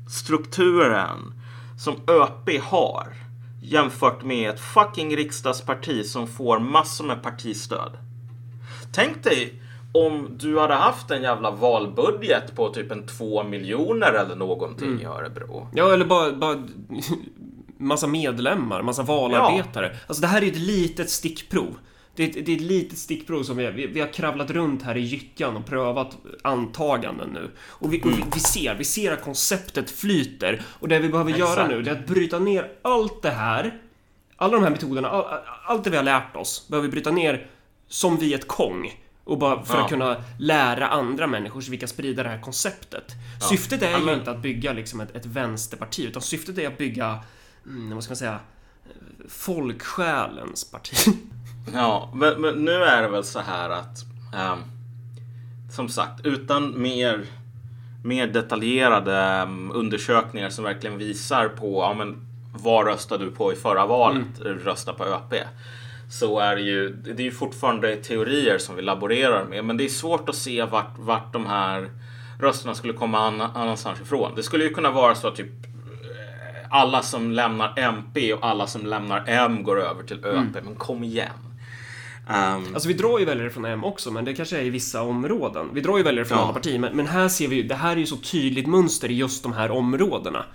B: strukturen som ÖP har jämfört med ett fucking riksdagsparti som får massor med partistöd. Tänk dig om du hade haft en jävla valbudget på typ en två miljoner eller någonting i Örebro.
A: Ja, eller bara, bara massa medlemmar, massa valarbetare. Alltså det här är ju ett litet stickprov. Det är ett, det är ett litet stickprov som vi, vi, vi har kravlat runt här i gyttjan och prövat antaganden nu. Och, vi, och vi, vi ser, vi ser att konceptet flyter. Och det vi behöver göra
B: Exakt.
A: nu, det är att bryta ner allt det här. Alla de här metoderna, all, allt det vi har lärt oss, behöver vi bryta ner som vid ett kong. Och bara för
B: Ja.
A: att kunna lära andra människor så vi kan sprida det här konceptet. Syftet är
B: Ja,
A: ju inte att bygga liksom ett, ett vänsterparti, utan syftet är att bygga, mm, vad ska man säga, folksjälens parti.
B: Ja, men, men nu är det väl så här att ehm, som sagt, utan mer, mer detaljerade ehm, undersökningar som verkligen visar på ja, men, vad röstade du på i förra valet? Rösta på ÖP. Så är det ju, det är ju fortfarande teorier som vi laborerar med, men det är svårt att se vart, vart de här rösterna skulle komma anna- annanstans ifrån. Det skulle ju kunna vara så att typ eh, alla som lämnar MP och alla som lämnar M går över till ÖP. Men kom igen. Ehm,
A: Alltså vi drar ju väljare från M också, men det kanske är i vissa områden. Vi drar ju väljare från
B: Ja.
A: alla partier, men, men här ser vi ju, det här är ju så tydligt mönster i just de här områdena.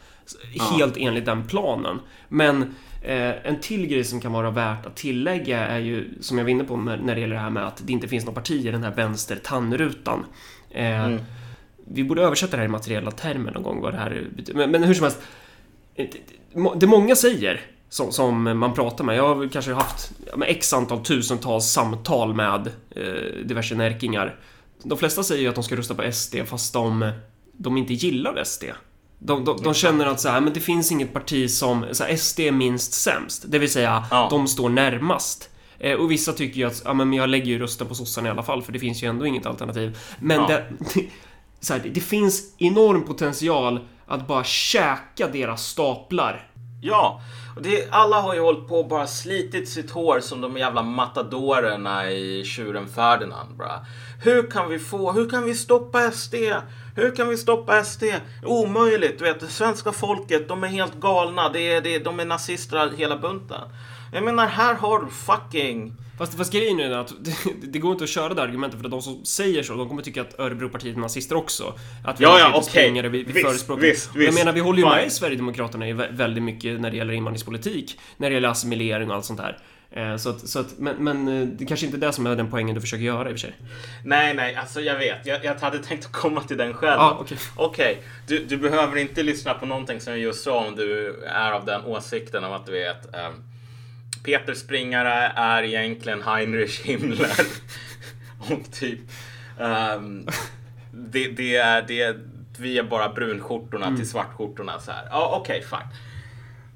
A: Helt enligt den planen. Men eh, en till grej som kan vara värt att tillägga är ju, som jag var inne på med, när det gäller det här med att det inte finns något parti i den här vänster tandrutan. Eh, Vi borde översätta det här i materiella termer någon gång, vad det här. Men, men hur som helst, det många säger som, som man pratar med. Jag har kanske haft ja, x antal tusentals samtal med eh, diverse närkingar. De flesta säger ju att de ska rösta på SD fast de, de inte gillar SD. De, de, de känner att så här, men det finns inget parti som, så här, SD är minst sämst. Det vill säga,
B: Ja.
A: de står närmast. Eh, och vissa tycker ju att, ja men jag lägger ju rösten på sossarna i alla fall för det finns ju ändå inget alternativ. Men
B: Ja.
A: det, så här, det, det finns enorm potential att bara käka deras staplar.
B: Ja, och det, alla har ju hållit på och bara slitit sitt hår som de jävla matadorerna i Tjuren Ferdinand. Bra. Hur kan vi få, hur kan vi stoppa SD? Hur kan vi stoppa SD? Omöjligt, du vet, det svenska folket, de är helt galna. Det är, det, de är nazister hela bunten. Jag menar, här har du fucking...
A: Fast, fast grejen är att det, det går inte att köra det argumentet för de som säger så, de kommer tycka att Örebropartiet är nazister också. Att vi
B: Ja, ja, okej.
A: och vi, vi
B: Visst,
A: förespråkar...
B: visst,
A: Och jag
B: visst.
A: menar, vi håller ju med
B: Fine.
A: Sverigedemokraterna i vä- väldigt mycket när det gäller invandringspolitik, när det gäller assimilering och allt sånt där. Eh, Så att, så att, men, men eh, det kanske inte är det som är den poängen du försöker göra i och för sig.
B: Nej, nej, alltså jag vet. Jag, jag hade tänkt att komma till den själv.
A: Ja, okej.
B: Okej, du, du behöver inte lyssna på någonting som jag just sa om du är av den åsikten om att du vet ehm, Peter Springare är egentligen Heinrich Himmler. Och typ ehm, det, det är det vi är bara brunskjortorna till svartskjortorna så här. Ja, okej, fine.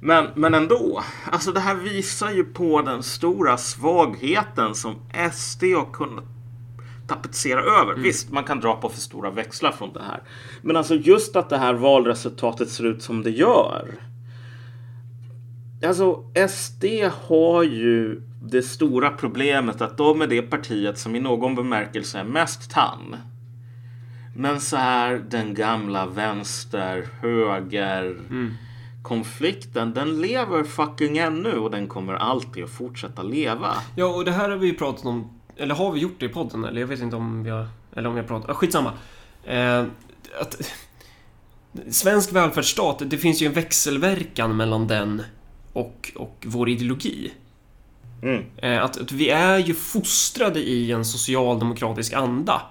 B: Men, men ändå, alltså det här visar ju på den stora svagheten som SD har kunnat tapetsera över. Visst, man kan dra på för stora växlar från det här. Men alltså just att det här valresultatet ser ut som det gör. Alltså SD har ju det stora problemet att de är det partiet som i någon bemärkelse är mest tann. Men så här den gamla vänster, höger konflikten, den lever fucking ännu och den kommer alltid att fortsätta leva.
A: Ja, och det här har vi ju pratat om, eller har vi gjort det i podden? Eller jag vet inte om vi har, eller om vi har pratat, ah, skitsamma. Eh, att, svensk välfärdsstat, det finns ju en växelverkan mellan den och, och vår ideologi.
B: Mm.
A: Eh, att, att vi är ju fostrade i en socialdemokratisk anda.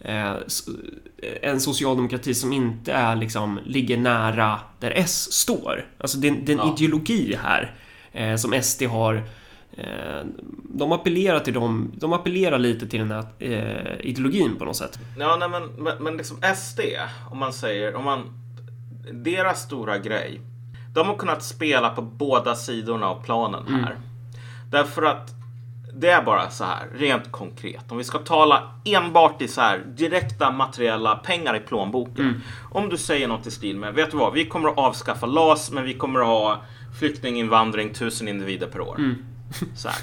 A: Eh, s- en socialdemokrati som inte är liksom, ligger nära där S står. Alltså det, det är en
B: Ja.
A: ideologi här eh, som SD har eh, de appellerar till dem, de appellerar lite till den här eh, ideologin på något sätt.
B: Ja, nej, men, men, men liksom SD, om man säger, om man, deras stora grej, de har kunnat spela på båda sidorna av planen här. Därför att det är bara så här, rent konkret. Om vi ska tala enbart i så här direkta materiella pengar i plånboken. Om du säger något i stil med, vet du vad, vi kommer att avskaffa LAS, men vi kommer att ha flyktinginvandring tusen individer per år. Så här.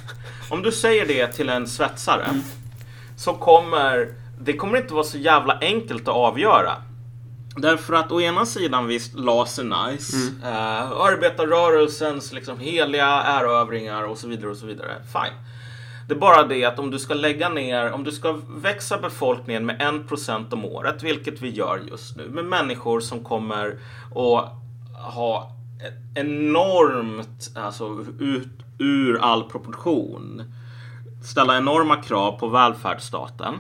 B: Om du säger det till en svetsare så kommer det kommer inte vara så jävla enkelt att avgöra. Därför att å ena sidan visst, LAS är nice. Eh, arbetarrörelsens liksom heliga erövringar och så vidare och så vidare. Fine. Det är bara det att om du ska lägga ner, om du ska växa befolkningen med 1% om året, vilket vi gör just nu, med människor som kommer att ha enormt, alltså ut ur all proportion, ställa enorma krav på välfärdsstaten.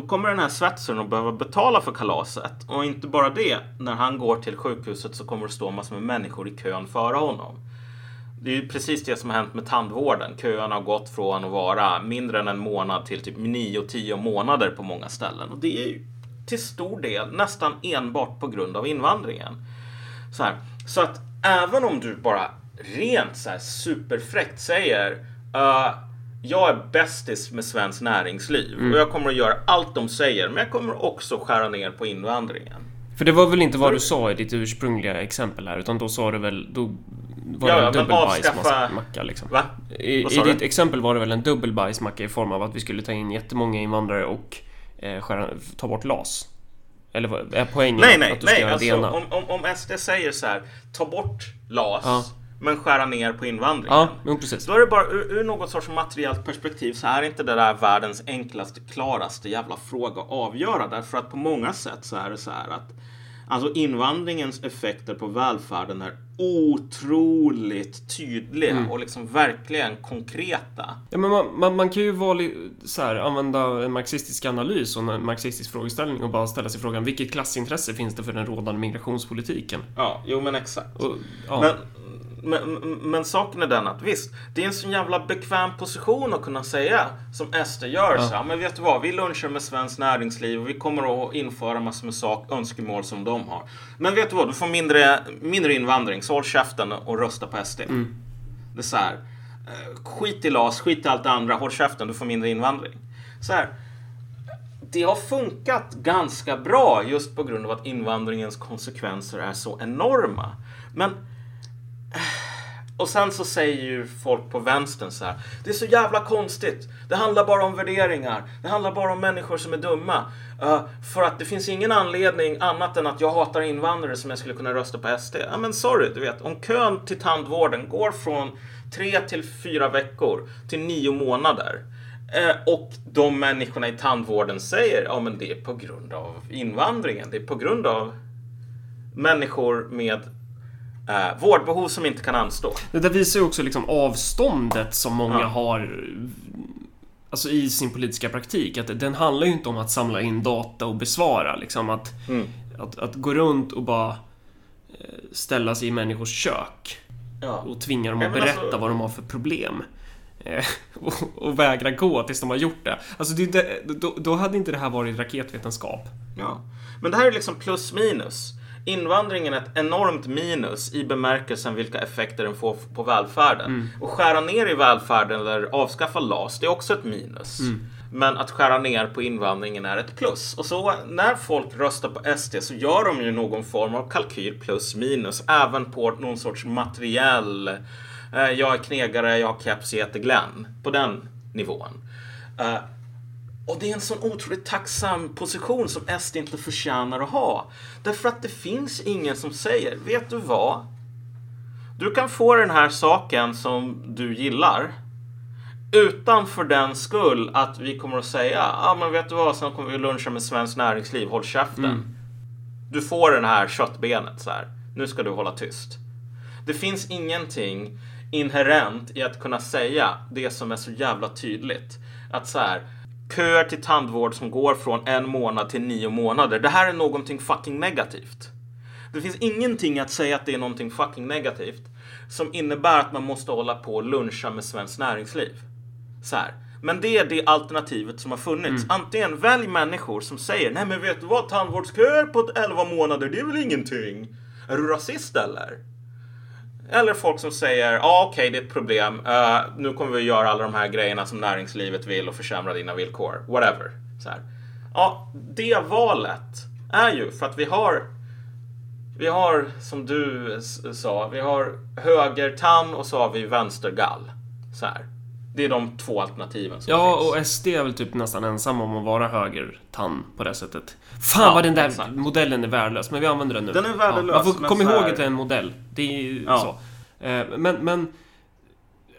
B: Då kommer den här svetsaren att behöva betala för kalaset. Och inte bara det, när han går till sjukhuset så kommer det stå massor med människor i kön före honom. Det är ju precis det som har hänt med tandvården. Köerna har gått från att vara mindre än en månad till typ 9-10 månader på många ställen. Och det är ju till stor del nästan enbart på grund av invandringen. Så, här. så att även om du bara rent så här superfräckt säger uh, jag är bästis med svenskt näringsliv och jag kommer att göra allt de säger men jag kommer också skära ner på invandringen.
A: För det var väl inte vad du sa i ditt ursprungliga exempel här, utan då sa du väl... Då var
B: Ja,
A: det en dubbelbajsmacka liksom.
B: Va?
A: I, I ditt exempel var det väl en dubbelbajsmacka i form av att vi skulle ta in jättemånga invandrare och eh, skära, ta bort LAS? Eller vad är poängen
B: Nej,
A: att
B: nej,
A: du ska
B: nej.
A: göra det
B: Alltså,
A: ena?
B: om, om, om SD säger så här, ta bort LAS
A: Ja.
B: Men skära ner på invandringen.
A: Ja, precis.
B: Då är det bara ur, ur något sorts materiellt perspektiv så är inte det där världens enklaste, klaraste jävla fråga att avgöra. Därför att på många sätt så är det så här att alltså invandringens effekter på välfärden är otroligt tydliga
A: Mm.
B: och liksom verkligen konkreta.
A: Ja, men man, man, man kan ju vara så här, använda en marxistisk analys och en marxistisk frågeställning och bara ställa sig frågan vilket klassintresse finns det för den rådande migrationspolitiken?
B: Ja, jo men exakt.
A: Och, ja.
B: Men, men, men, saken är den att visst, det är en sån jävla bekväm position att kunna säga som SD gör. Så, här, men vet du vad, vi lunchar med svenskt näringsliv och vi kommer att införa massor med sak, önskemål som de har. Men vet du vad, du får mindre, mindre invandring, så håll käften och rösta på SD. Det är så här, eh, skit i LAS, skit i allt det andra, håll käften, du får mindre invandring. Så här, det har funkat ganska bra just på grund av att invandringens konsekvenser är så enorma. Men och sen så säger ju folk på vänstern så här. Det är så jävla konstigt. Det handlar bara om värderingar. Det handlar bara om människor som är dumma. Uh, för att det finns ingen anledning annat än att jag hatar invandrare som jag skulle kunna rösta på SD. Ja men sorry, du vet. Om kön till tandvården går från tre till fyra veckor till nio månader. eh, och de människorna i tandvården säger ja men det är på grund av invandringen. Det är på grund av människor med eh, vårdbehov som inte kan anstå.
A: Det där visar ju också liksom avståndet som många
B: Ja.
A: har Alltså i sin politiska praktik. Att den handlar ju inte om att samla in data och besvara. Liksom att,
B: Mm.
A: att, att gå runt och bara eh, ställa sig i människors kök
B: Ja.
A: och tvinga dem att berätta
B: alltså-
A: vad de har för problem. Eh, och, och vägra gå tills de har gjort det. Alltså det, då, då hade inte det här varit raketvetenskap.
B: Ja. Men det här är liksom plus minus. Invandringen är ett enormt minus i bemärkelsen vilka effekter den får på välfärden. Och skära ner i välfärden eller avskaffa LAS, det är också ett minus. Men att skära ner på invandringen är ett plus. Och så när folk röstar på SD så gör de ju någon form av kalkyl plus minus. Även på någon sorts materiell. Eh, jag är knegare, jag har keps, jag heter Glenn. På den nivån. Eh, och det är en sån otroligt tacksam position som SD inte förtjänar att ha. Därför att det finns ingen som säger, vet du vad? Du kan få den här saken som du gillar. Utan för den skull att vi kommer att säga, ja ah, men vet du vad, sen kommer vi luncha med Svenskt Näringsliv, håll käften. Mm. Du får den här köttbenet så här. Nu ska du hålla tyst. Det finns ingenting inherent i att kunna säga det som är så jävla tydligt. Att så här, köer till tandvård som går från en månad till nio månader. Det här är någonting fucking negativt. Det finns ingenting att säga att det är någonting fucking negativt som innebär att man måste hålla på och luncha med Svenskt Näringsliv. Så här. Men det är det alternativet som har funnits. Mm. Antingen välj människor som säger nej men vet du vad, tandvårdsköer på 11 månader, det är väl ingenting. Är du rasist eller? Eller folk som säger, ja ah, okej okay, det är ett problem. Uh, nu kommer vi göra alla de här grejerna som näringslivet vill och försämra dina villkor. Whatever. Så här. Ja, det valet är ju för att vi har vi har, som du sa, vi har högertann och så har vi vänstergall. Så här. Det är de två alternativen som
A: ja,
B: finns.
A: och SD är väl typ nästan ensam om att vara högertann på det sättet. Fan ja, vad den där exakt. modellen är värdelös, men vi använder den nu.
B: Den är värdelös.
A: Ja, man får komma ihåg att det är en modell. Det är ju ja. så. Eh, men, men...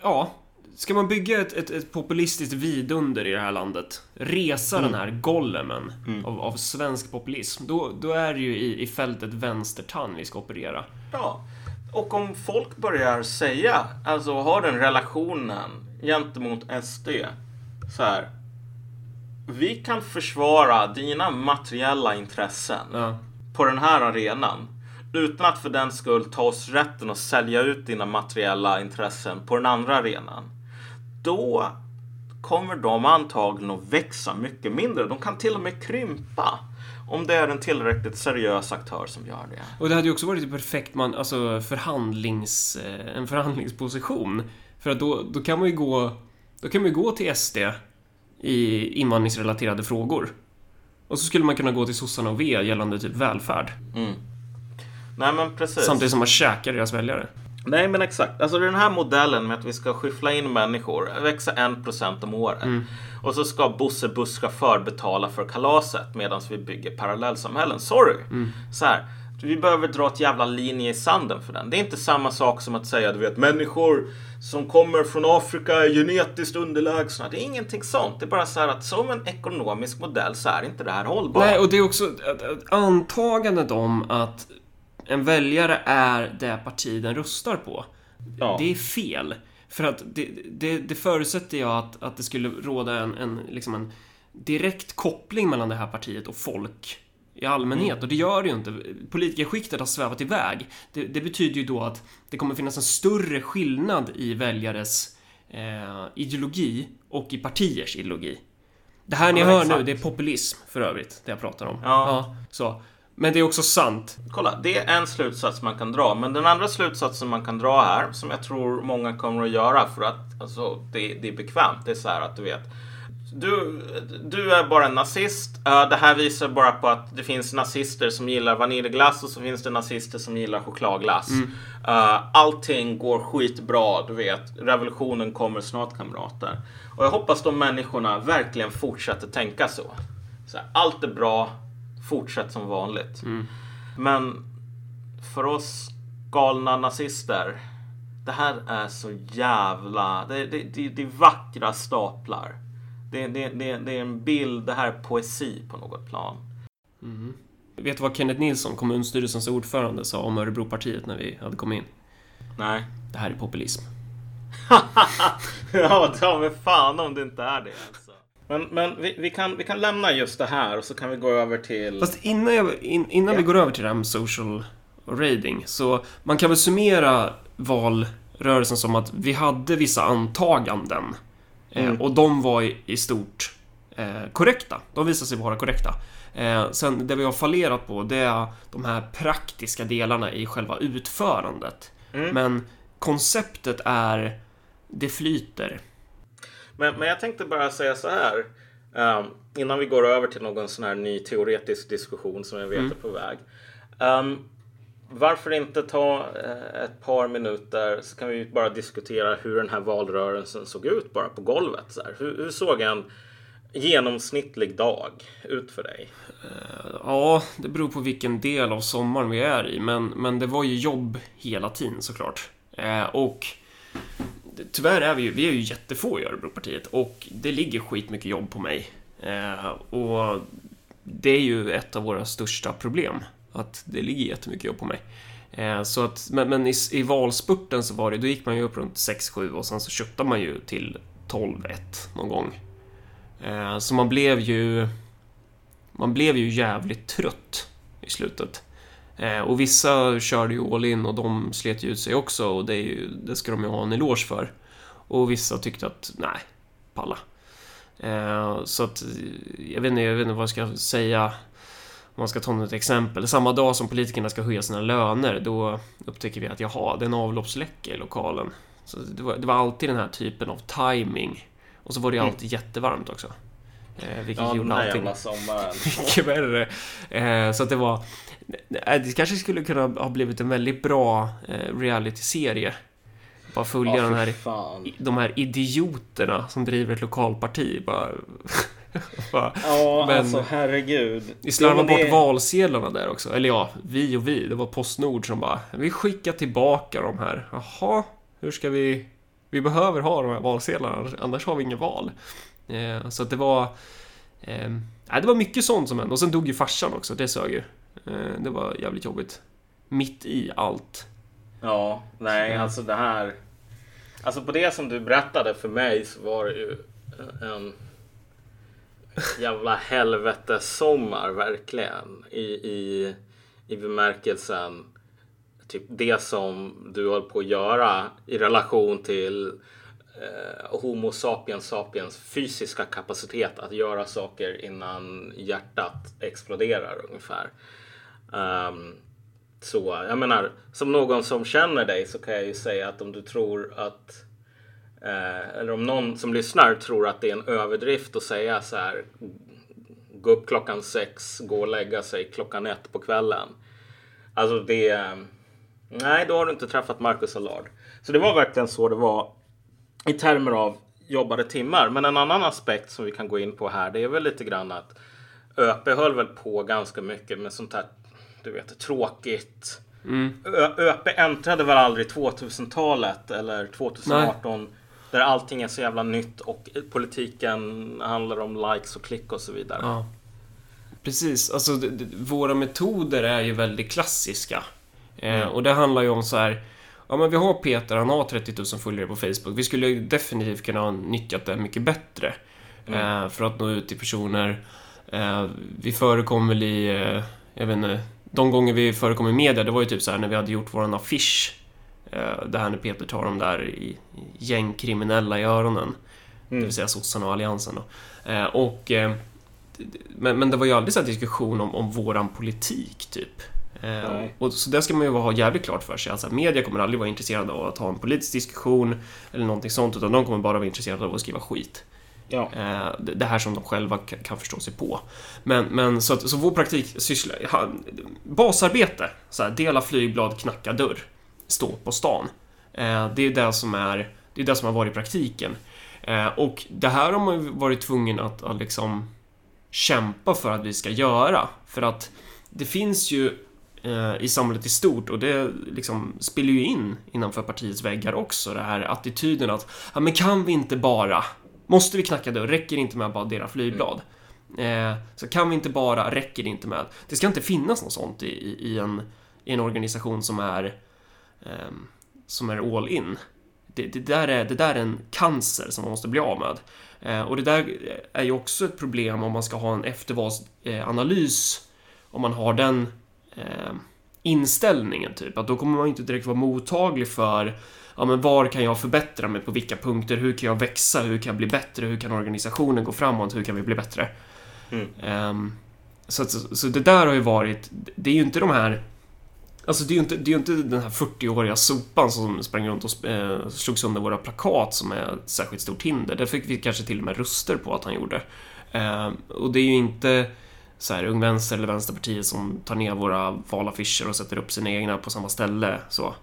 A: Ja. Ska man bygga ett, ett, ett, populistiskt vidunder i det här landet, resa mm. den här golemen mm. av, av, svensk populism, då, då är det ju i, i fältet vänstertann vi ska operera.
B: Ja, och om folk börjar säga, alltså ha den relationen gentemot SD, så här. Vi kan försvara dina materiella intressen ja. på den här arenan utan att för den skull ta oss rätten att sälja ut dina materiella intressen på den andra arenan då kommer de antagligen att växa mycket mindre. De kan till och med krympa. Om det är en tillräckligt seriös aktör som gör det.
A: Och det hade ju också varit perfekt man, alltså förhandlings, eh, en förhandlingsposition. För att då, då kan man ju gå, då kan man gå till SD i invandringsrelaterade frågor. Och så skulle man kunna gå till sossarna och V gällande typ välfärd.
B: Mm. Nej men precis.
A: Samtidigt som man käkar deras väljare.
B: Nej men exakt. Alltså den här modellen med att vi ska skyffla in människor, växa 1% om året. Mm. Och så ska Bosse busschaufför betala för kalaset medan vi bygger parallellsamhällen. Sorry. Mm. Så här. Vi behöver dra ett jävla linje i sanden för den. Det är inte samma sak som att säga, du vet, människor som kommer från Afrika är genetiskt underlägsna. Det är ingenting sånt. Det är bara så här att som en ekonomisk modell så är inte det här hållbart.
A: Nej, och det är också antagandet om att en väljare är det parti den röstar på. Ja. Det är fel. För att det, det, det förutsätter jag att, att det skulle råda en, en, liksom en direkt koppling mellan det här partiet och folk i allmänhet. Mm. Och det gör det ju inte. Politikerskiktet har svävat iväg. Det, det, betyder ju då att det kommer finnas en större skillnad i väljares eh, ideologi och i partiers ideologi. Det här ni ja, hör exakt. nu, det är populism för övrigt, det jag pratar om. Ja. ja. så. Men det är också sant.
B: Kolla, det är en slutsats man kan dra. Men den andra slutsatsen man kan dra här, som jag tror många kommer att göra för att alltså, det, det är bekvämt. Det är så här att du vet. Du, du är bara en nazist. Uh, det här visar bara på att det finns nazister som gillar vaniljglass och så finns det nazister som gillar chokladglass. Mm. Uh, allting går skitbra, du vet. Revolutionen kommer snart kamrater. Och jag hoppas de människorna verkligen fortsätter tänka så. så här, allt är bra, fortsätt som vanligt. Mm. Men för oss galna nazister. Det här är så jävla... Det, det, det, det är vackra staplar. Det, det, det, det är en bild, det här är poesi på något plan.
A: Mm. Vet du vad Kenneth Nilsson, kommunstyrelsens ordförande, sa om Örebropartiet när vi hade kommit in?
B: Nej.
A: Det här är populism.
B: ja, ta mig fan om det inte är det. Alltså. Men, men vi, vi, kan, vi kan lämna just det här och så kan vi gå över till...
A: Fast innan, jag, in, innan ja. vi går över till det här med social rating, så man kan väl summera valrörelsen som att vi hade vissa antaganden. Eh, mm. Och de var i, i stort eh, korrekta. De visade sig vara korrekta. Eh, sen det vi har fallerat på, det är de här praktiska delarna i själva utförandet. Mm. Men konceptet är, det flyter.
B: Men, men jag tänkte bara säga så här. Um, innan vi går över till någon sån här ny teoretisk diskussion som jag vet mm. är på väg. Um, varför inte ta eh, ett par minuter så kan vi bara diskutera hur den här valrörelsen såg ut bara på golvet. Så här. Hur, hur såg en genomsnittlig dag ut för dig?
A: Eh, ja, det beror på vilken del av sommaren vi är i. Men, men det var ju jobb hela tiden såklart. Eh, och tyvärr är vi ju, vi är ju jättefå i Örebropartiet och det ligger skitmycket jobb på mig. Och det är ju ett av våra största problem, att det ligger jättemycket jobb på mig. Eh, så att, men, men i, i, valspurten så var det, då gick man ju upp runt 6-7 och sen så köpte man ju till 12-1 någon gång. Eh, så man blev ju... Man blev ju jävligt trött i slutet. Eh, och vissa körde ju all in och de slet ju ut sig också och det, ju, det ska de ju ha en eloge för. Och vissa tyckte att, nej, palla. Eh, så att, jag vet, inte, jag vet inte vad jag ska säga. Om man ska ta något exempel. Samma dag som politikerna ska höja sina löner, då upptäcker vi att jaha, det är en avloppsläcka i lokalen. Så det var, det var alltid den här typen av timing. Och så var det ju mm. alltid mm. jättevarmt också.
B: Eh, vilket ja, gjorde allting
A: mycket värre. Eh, så att det var... Det kanske skulle kunna ha blivit en väldigt bra eh, reality-serie. Bara följa ja, den här, de här idioterna som driver ett lokalparti. Bara,
B: ja, men alltså herregud.
A: Vi slarvade bort det... valsedlarna där också. Eller ja, vi och vi. Det var Postnord som bara, vi skickar tillbaka de här. Jaha, hur ska vi... Vi behöver ha de här valsedlarna, annars har vi inget val. Eh, så att det var... Eh, det var mycket sånt som hände. Och sen dog ju farsan också, det sög ju. Eh, det var jävligt jobbigt. Mitt i allt.
B: Ja, nej, alltså det här. Alltså på det som du berättade för mig så var det ju en jävla helvetessommar verkligen. I, i, i bemärkelsen typ det som du höll på att göra i relation till eh, Homo sapiens sapiens fysiska kapacitet att göra saker innan hjärtat exploderar ungefär. Um, så jag menar, som någon som känner dig så kan jag ju säga att om du tror att eh, eller om någon som lyssnar tror att det är en överdrift att säga så här gå upp klockan sex, gå och lägga sig klockan ett på kvällen. Alltså det... Nej, då har du inte träffat Marcus Allard. Så det var verkligen så det var i termer av jobbade timmar. Men en annan aspekt som vi kan gå in på här, det är väl lite grann att ÖP höll väl på ganska mycket med sånt här, du vet, tråkigt. Mm. ÖP äntrade väl aldrig 2000-talet eller 2018 Nej. Där allting är så jävla nytt och politiken handlar om likes och klick och så vidare. Ja.
A: Precis, alltså våra metoder är ju väldigt klassiska. Eh, mm. och det handlar ju om så här Ja men vi har Peter, han har 30 000 följare på Facebook. Vi skulle definitivt kunna ha nyttjat det mycket bättre. Mm. Eh, för att nå ut till personer. Eh, vi förekom väl i, eh, jag vet inte, de gånger vi förekom i media, det var ju typ så här när vi hade gjort våran affisch. Eh, det här när Peter tar de där i, gängkriminella i öronen. Mm. Det vill säga sossarna och Alliansen då. Eh, och eh, men, men det var ju aldrig så diskussion om, om våran politik, typ. Eh, och så det ska man ju ha jävligt klart för sig. Alltså, media kommer aldrig vara intresserade av att ha en politisk diskussion eller någonting sånt, utan de kommer bara vara intresserade av att skriva skit. Ja. Det här som de själva kan förstå sig på. Men, men så, att, så vår praktik syssla, basarbete, så här, dela flygblad, knacka dörr, stå på stan. Eh, det är det som är det är det som har varit praktiken. Eh, och det här har man varit tvungen att, att liksom kämpa för att vi ska göra. För att det finns ju eh, i samhället i stort och det liksom spiller ju in innanför partiets väggar också. Det här attityden att ja, men kan vi inte bara, måste vi knacka dörr, räcker det inte med att bara dela flygblad. Eh, så kan vi inte bara, räcker det inte med. Det ska inte finnas något sånt i, i, i en, i en organisation som är eh, som är all in. Det, det, där är, det där är en cancer som man måste bli av med. Eh, och det där är ju också ett problem om man ska ha en eftervalsanalys. Om man har den eh, inställningen, typ. Att då kommer man inte direkt vara mottaglig för ja, men var kan jag förbättra mig på vilka punkter? Hur kan jag växa? Hur kan jag bli bättre? Hur kan organisationen gå framåt? Hur kan vi bli bättre? Mm. Um, så, så, så, det där har ju varit, det är ju inte de här Alltså det är ju inte, det är inte den här 40-åriga sopan som sprang runt och eh, slog sönder våra plakat som är ett särskilt stort hinder. Det fick vi kanske till och med röster på att han gjorde. Eh, och det är ju inte så här, Ung Vänster eller Vänsterpartiet som tar ner våra valaffischer och sätter upp sina egna på samma ställe. Så.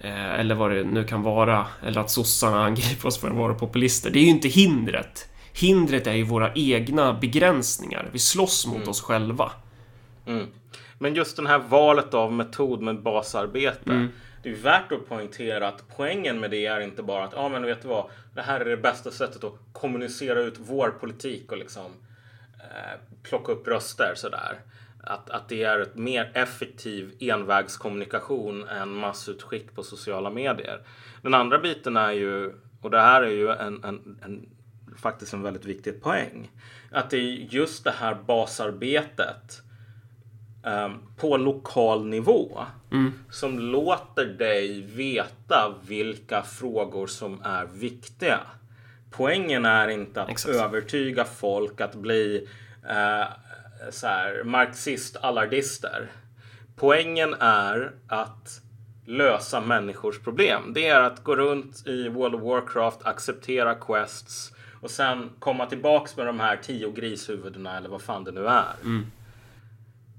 A: Eh, eller vad det nu kan vara. Eller att sossarna angriper oss för att vara populister. Det är ju inte hindret. Hindret är ju våra egna begränsningar. Vi slåss mot
B: Mm.
A: oss själva.
B: Mm. Men just det här valet av metod med basarbete.
A: Mm.
B: Det är värt att poängtera att poängen med det är inte bara att ja, men vet du vad? Det här är det bästa sättet att kommunicera ut vår politik och liksom eh, plocka upp röster sådär. Att, att det är ett mer effektiv envägskommunikation än massutskick på sociala medier. Den andra biten är ju, och det här är ju en, en, en faktiskt en väldigt viktig poäng. Att det är just det här basarbetet ehm, på lokal nivå som låter dig veta vilka frågor som är viktiga. Poängen är inte att
A: Exakt.
B: övertyga folk att bli eh, så här, marxist-allardister. Poängen är att lösa människors problem. Det är att gå runt i World of Warcraft, acceptera quests och sen komma tillbaks med de här tio grishuvudena eller vad fan det nu är.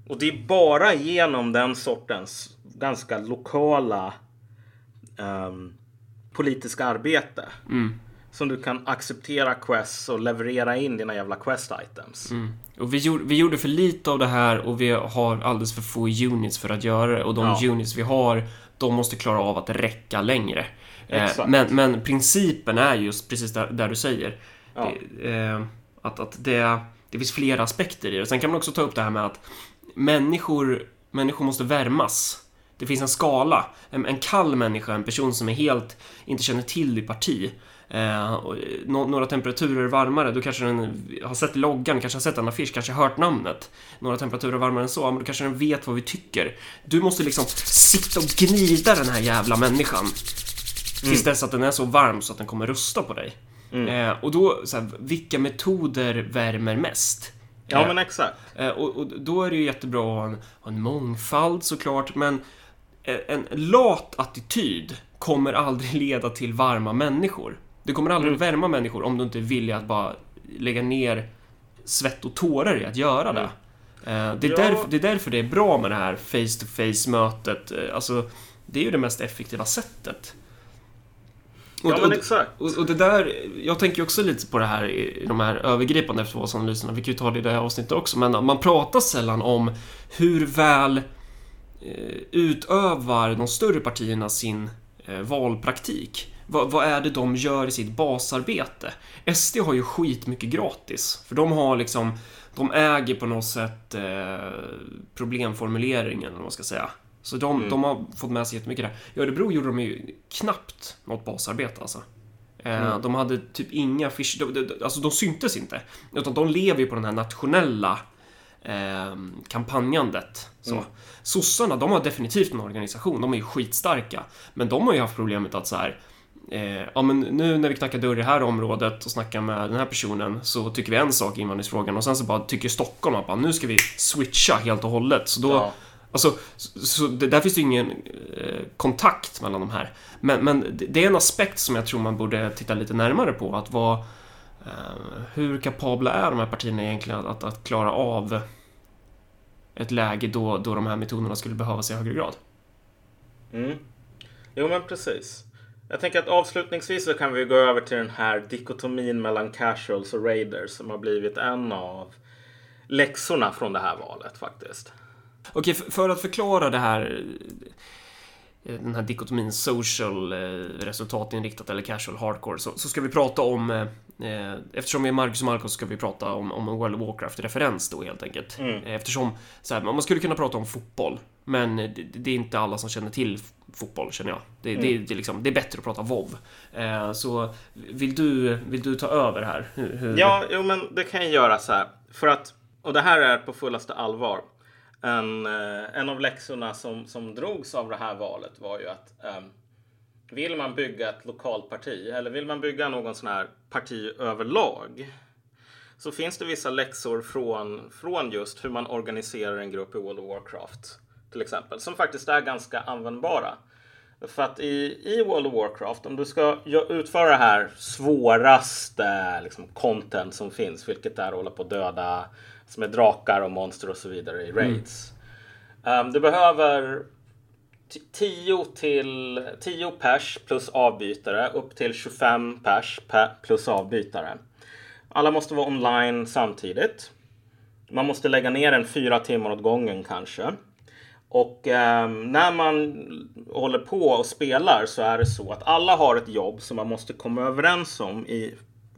B: Och det är bara genom den sortens ganska lokala ehm, politiska arbete som du kan acceptera quests och leverera in dina jävla quest items.
A: Och vi gjorde, vi gjorde för lite av det här och vi har alldeles för få units för att göra det. Och de
B: Ja.
A: units vi har, de måste klara av att räcka längre. Eh, men, men principen är just precis där, där du säger.
B: Ja.
A: Det, eh, att att det, det finns flera aspekter i det. Sen kan man också ta upp det här med att människor, människor måste värmas. Det finns en skala. En, en kall människa, en person som är helt, inte känner till ditt parti. Eh, och, eh, nå- några temperaturer varmare, då kanske den har sett loggan, kanske har sett en affisch, kanske hört namnet. Några temperaturer varmare än så, men då kanske den vet vad vi tycker. Du måste liksom sitta och gnida den här jävla människan. Tills dess att den är så varm så att den kommer rösta på dig. Eh, och då, så här, vilka metoder värmer mest?
B: Ja,
A: Eh,
B: men exakt.
A: Eh, och, och då är det ju jättebra att ha en, ha en mångfald såklart, men eh, en lat attityd kommer aldrig leda till varma människor. Det kommer aldrig värma människor om du inte är villig att bara lägga ner svett och tårar i att göra det. Eh, det, är
B: Ja.
A: därför, det är därför det är bra med det här face-to-face mötet. Eh, Alltså, det är ju det mest effektiva sättet. Och,
B: Ja, men exakt.
A: och, och det där, jag tänker också lite på det här i de här övergripande eftervalsanalyserna, vi kan ju ta det i det här avsnittet också, men man pratar sällan om hur väl eh, utövar de större partierna sin eh, valpraktik. Vad, vad är det de gör i sitt basarbete? SD har ju skitmycket gratis, för de har liksom, de äger på något sätt eh, problemformuleringen, vad man ska säga. Så de, de har fått med sig jättemycket där. I Örebro gjorde de ju knappt något basarbete alltså. Eh, De hade typ inga affisch, de, de, alltså de syntes inte. Utan de lever ju på den här nationella eh, kampanjandet. Så. Sossarna, de har definitivt en organisation, de är ju skitstarka. Men de har ju haft problemet att så här. Eh, ja men nu när vi knackar dörr i det här området och snackar med den här personen så tycker vi en sak i invandringsfrågan och sen så bara tycker Stockholm att bara, nu ska vi switcha helt och hållet. Så då,
B: Ja.
A: Alltså, så, så där finns det ju ingen eh, kontakt mellan de här. Men, men det, det är en aspekt som jag tror man borde titta lite närmare på. Att vad, eh, hur kapabla är de här partierna egentligen att, att, att klara av ett läge då, då de här metoderna skulle behövas i högre grad?
B: Mm. Jo, men precis. Jag tänker att avslutningsvis så kan vi gå över till den här dikotomin mellan casuals och raiders som har blivit en av läxorna från det här valet faktiskt.
A: Okej, för att förklara det här eh, den här dikotomin social eh, resultatinriktat eller casual hardcore så, så ska vi prata om eh, eh, Eftersom vi är Marcus och Marcus ska vi prata om, om en World of Warcraft-referens då helt enkelt.
B: Mm.
A: Eftersom så här, man skulle kunna prata om fotboll men det, det är inte alla som känner till fotboll känner jag. Det, det, det, är liksom, det är bättre att prata WoW. Eh, så vill du, vill du ta över här? Hur, hur...
B: Ja, jo, men det kan jag göra så här. För att, och det här är på fullaste allvar. En, eh, en av läxorna som, som drogs av det här valet var ju att ehm, vill man bygga ett lokalt parti eller vill man bygga någon sån här parti överlag så finns det vissa läxor från, från just hur man organiserar en grupp i World of Warcraft till exempel som faktiskt är ganska användbara. För att i, i World of Warcraft, om du ska utföra det här svåraste liksom, content som finns, vilket är att hålla på att döda som är drakar och monster och så vidare i raids. Mm. Um, du behöver 10 till 10 pers plus avbytare upp till 25 pers plus avbytare. Alla måste vara online samtidigt. Man måste lägga ner en fyra timmar åt gången kanske. Och eh, när man håller på och spelar så är det så att alla har ett jobb som man måste komma överens om i,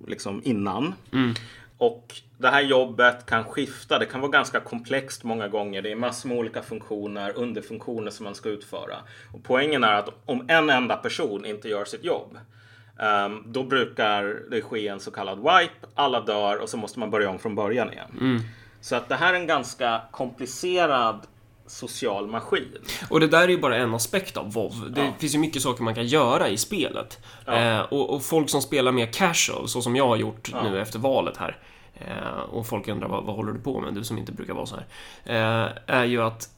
B: liksom innan. Mm. Och det här jobbet kan skifta. Det kan vara ganska komplext många gånger. Det är massor med olika funktioner, underfunktioner som man ska utföra. Och poängen är att om en enda person inte gör sitt jobb Um, då brukar det ske en så kallad wipe. Alla dör och så måste man börja om från början igen. Mm. Så att det här är en ganska komplicerad social maskin.
A: Och det där är ju bara en aspekt av WoW. Det ja. finns ju mycket saker man kan göra i spelet. Ja. Eh, och, och, folk som spelar mer casual, så som jag har gjort ja. nu efter valet här. Eh, och folk undrar vad, vad håller du på med, du som inte brukar vara så här. Eh, är ju att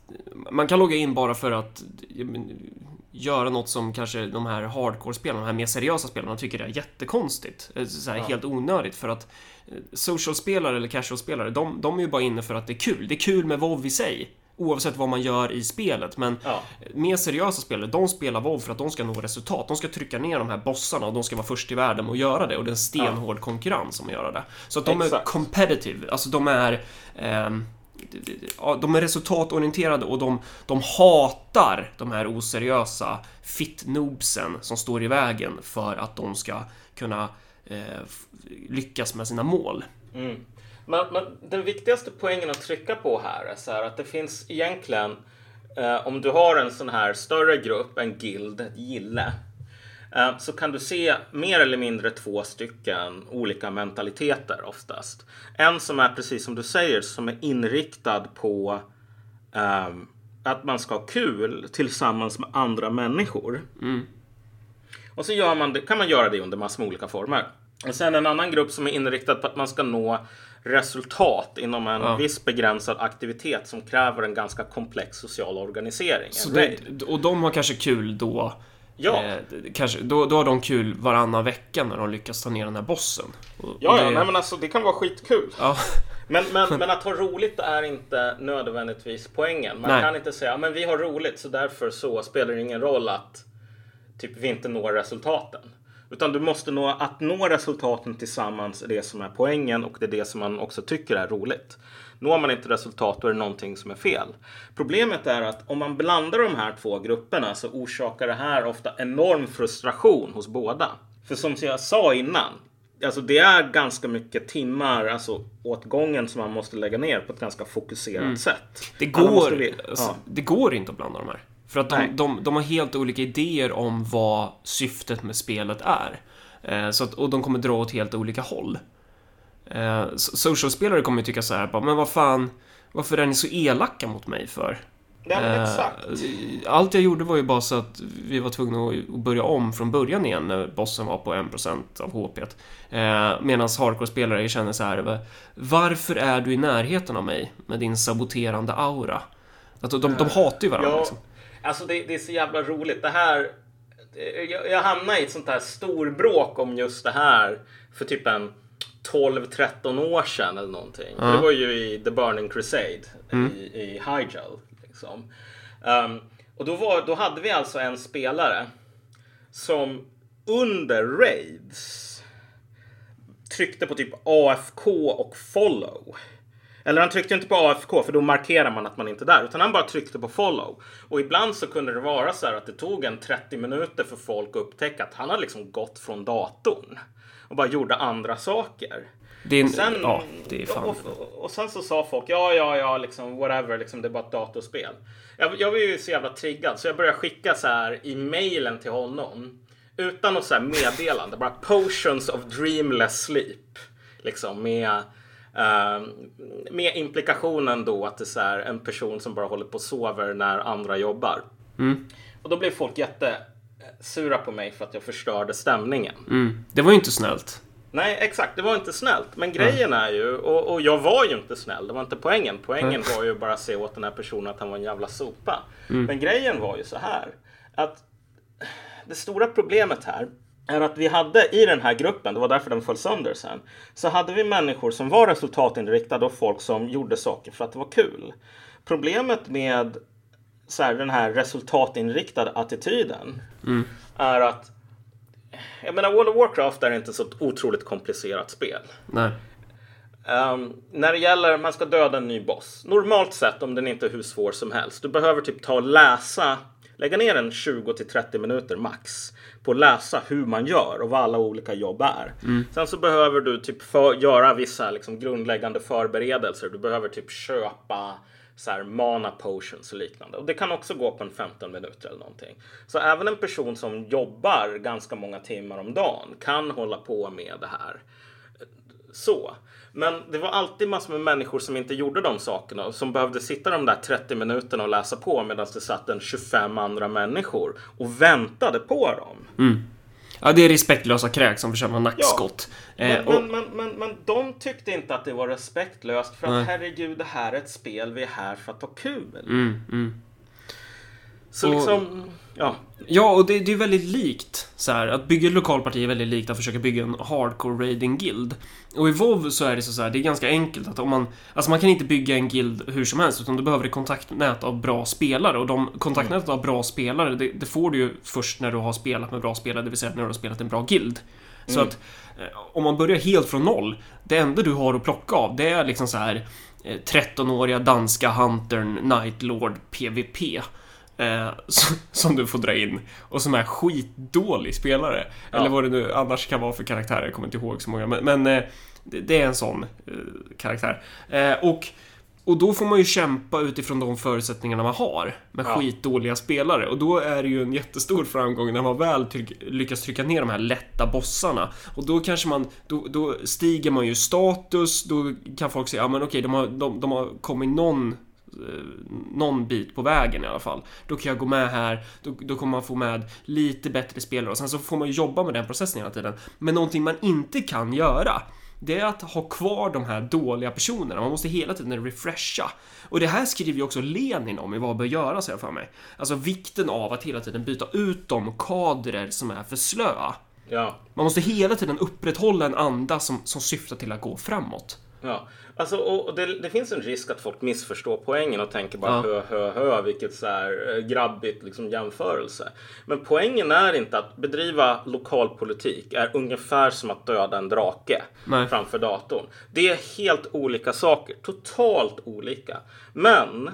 A: man kan logga in bara för att göra något som kanske de här hardcore-spelarna, de här mer seriösa spelarna tycker är jättekonstigt. Eh, så här, Helt onödigt för att social-spelare eller casual-spelare, de, de är ju bara inne för att det är kul. Det är kul med WoW i sig. Oavsett vad man gör i spelet. Men ja. mer seriösa spelare, de spelar WoW för att de ska nå resultat. De ska trycka ner de här bossarna och de ska vara först i världen att göra det. Och det är en stenhård ja. konkurrens om att göra det. Så att de Exakt. är competitive, alltså de är... Eh, de är resultatorienterade och de, de hatar de här oseriösa fittnoobsen som står i vägen för att de ska kunna eh, lyckas med sina mål.
B: Mm. Men, men, den viktigaste poängen att trycka på här är så här att det finns egentligen eh, om du har en sån här större grupp, en guild, ett gille, eh, så kan du se mer eller mindre två stycken olika mentaliteter oftast. En som är precis som du säger, som är inriktad på eh, att man ska ha kul tillsammans med andra människor. Mm. Och så man det, kan man göra det under massor med olika former. Och sen en annan grupp som är inriktad på att man ska nå resultat inom en ja. viss begränsad aktivitet som kräver en ganska komplex social organisering.
A: Det, och de har kanske kul då Ja. Eh, kanske, då, då har de kul varannan vecka när de lyckas ta ner den här bossen.
B: Och, ja, och det... ja nej, men alltså det kan vara skitkul. Ja. Men, men, men att ha roligt är inte nödvändigtvis poängen. Man nej. kan inte säga men vi har roligt så därför så spelar det ingen roll att typ, vi inte når resultaten. Utan du måste nå, att nå resultaten tillsammans är det som är poängen och det är det som man också tycker är roligt. Når man inte resultat då är det någonting som är fel. Problemet är att om man blandar de här två grupperna så orsakar det här ofta enorm frustration hos båda. För som jag sa innan, alltså det är ganska mycket timmar alltså, åt gången som man måste lägga ner på ett ganska fokuserat mm. sätt.
A: Det går, alltså, ja. det går inte att blanda de här. För att de, de, de, har helt olika idéer om vad syftet med spelet är. Eh, så att, och de kommer dra åt helt olika håll. Eh, Social-spelare kommer ju tycka så här, men vad fan, varför är ni så elaka mot mig för?
B: Ja, men exakt.
A: Eh, allt jag gjorde var ju bara så att vi var tvungna att börja om från början igen när bossen var på 1% av HP. Eh, Medan hardcore-spelare känner så här, varför är du i närheten av mig med din saboterande aura? Att de, de, de hatar ju varandra. Ja, liksom.
B: Alltså det, det, är så jävla roligt. Det här... Jag, jag hamnade i ett sånt här storbråk om just det här för typ en 12-13 år sedan eller någonting. Mm. Det var ju i The Burning Crusade mm. i, i Hyjal. Liksom. Um, och då, var, då hade vi alltså en spelare som under raids tryckte på typ AFK och follow. Eller han tryckte inte på AFK för då markerar man att man inte är där. Utan han bara tryckte på follow. Och ibland så kunde det vara så här att det tog en 30 minuter för folk att upptäcka att han har liksom gått från datorn. Och bara gjorde andra saker.
A: Det är, sen, ja, det är fan.
B: Och, och, och, sen så sa folk ja, ja, ja, liksom whatever, liksom, det är bara ett datorspel. Jag, jag var ju så jävla triggad så jag började skicka så här i mailen till honom. Utan något så här meddelande, bara potions of dreamless sleep. Liksom med Uh, med implikationen då att det är en person som bara håller på och sover när andra jobbar. Mm. Och då blev folk jättesura på mig för att jag förstörde stämningen.
A: Mm. Det var ju inte snällt.
B: Nej, exakt. Det var inte snällt. Men grejen är ju, och, och, jag var ju inte snäll. Det var inte poängen. Poängen var ju bara att se åt den här personen att han var en jävla sopa. Mm. Men grejen var ju så här. Att det stora problemet här är att vi hade i den här gruppen, det var därför den föll sönder sen, så hade vi människor som var resultatinriktade och folk som gjorde saker för att det var kul. Problemet med så här, den här resultatinriktade attityden
A: Mm.
B: är att jag menar, World of Warcraft är inte så ett otroligt komplicerat spel.
A: Nej.
B: Ehm, när det gäller man ska döda en ny boss. Normalt sett om den inte är hur svår som helst. Du behöver typ ta och läsa, lägga ner en 20 till 30 minuter max på att läsa hur man gör och vad alla olika jobb är. Sen så behöver du typ för, göra vissa liksom grundläggande förberedelser. Du behöver typ köpa så här mana potions och liknande. Och det kan också gå på en 15 minuter eller någonting. Så även en person som jobbar ganska många timmar om dagen kan hålla på med det här så. Men det var alltid massor med människor som inte gjorde de sakerna och som behövde sitta de där 30 minuterna och läsa på medan det satt en 25 andra människor och väntade på dem.
A: Ja, det är respektlösa kräk som förtjänar nackskott.
B: Men,
A: Eh, och,
B: men, men, men, men de tyckte inte att det var respektlöst för att
A: Nej.
B: herregud, det här är ett spel, vi är här för att ha kul.
A: mm, mm.
B: Så
A: Och-
B: liksom, ja.
A: Ja, och det, det är väldigt likt. Så här, att bygga ett lokalparti är väldigt likt att försöka bygga en hardcore raiding guild. Och i WoW så är det så här, det är ganska enkelt att om man... Alltså man kan inte bygga en guild hur som helst, utan du behöver ett kontaktnät av bra spelare. Och de kontaktnätet av bra spelare, det, det får du ju först när du har spelat med bra spelare, det vill säga när du har spelat en bra guild. Så att eh, om man börjar helt från noll, det enda du har att plocka av, det är liksom så här eh, 13-åriga danska huntern Nightlord PVP. Eh, som, du får dra in och som är skitdålig spelare.
B: Ja.
A: Eller vad det nu annars kan vara för karaktärer, jag kommer inte ihåg så många. Men, men eh, det, det är en sån eh, karaktär. Och, och då får man ju kämpa utifrån de förutsättningarna man har med
B: Ja.
A: skitdåliga spelare. Och då är det ju en jättestor framgång när man väl tryck, lyckas trycka ner de här lätta bossarna. Och då kanske man, då, då stiger man ju status, då kan folk säga, ja men okej, de har, de, de har kommit någon någon bit på vägen i alla fall. Då kan jag gå med här, då, då kommer man få med lite bättre spelare och sen så får man jobba med den processen hela tiden. Men någonting man inte kan göra det är att ha kvar de här dåliga personerna. Man måste hela tiden refresha. Och det här skriver ju också Lenin om i Vad bör göras, jag för mig. Alltså vikten av att hela tiden byta ut de kadrer som är för slöa.
B: Ja.
A: Man måste hela tiden upprätthålla en anda som, som syftar till att gå framåt.
B: Ja, alltså, och det, det finns en risk att folk missförstår poängen och tänker bara
A: Ja.
B: hö, hö, hö, vilket så här eh, grabbigt liksom jämförelse. Men poängen är inte att bedriva lokalpolitik är ungefär som att döda en drake
A: Nej.
B: framför datorn. Det är helt olika saker, totalt olika. Men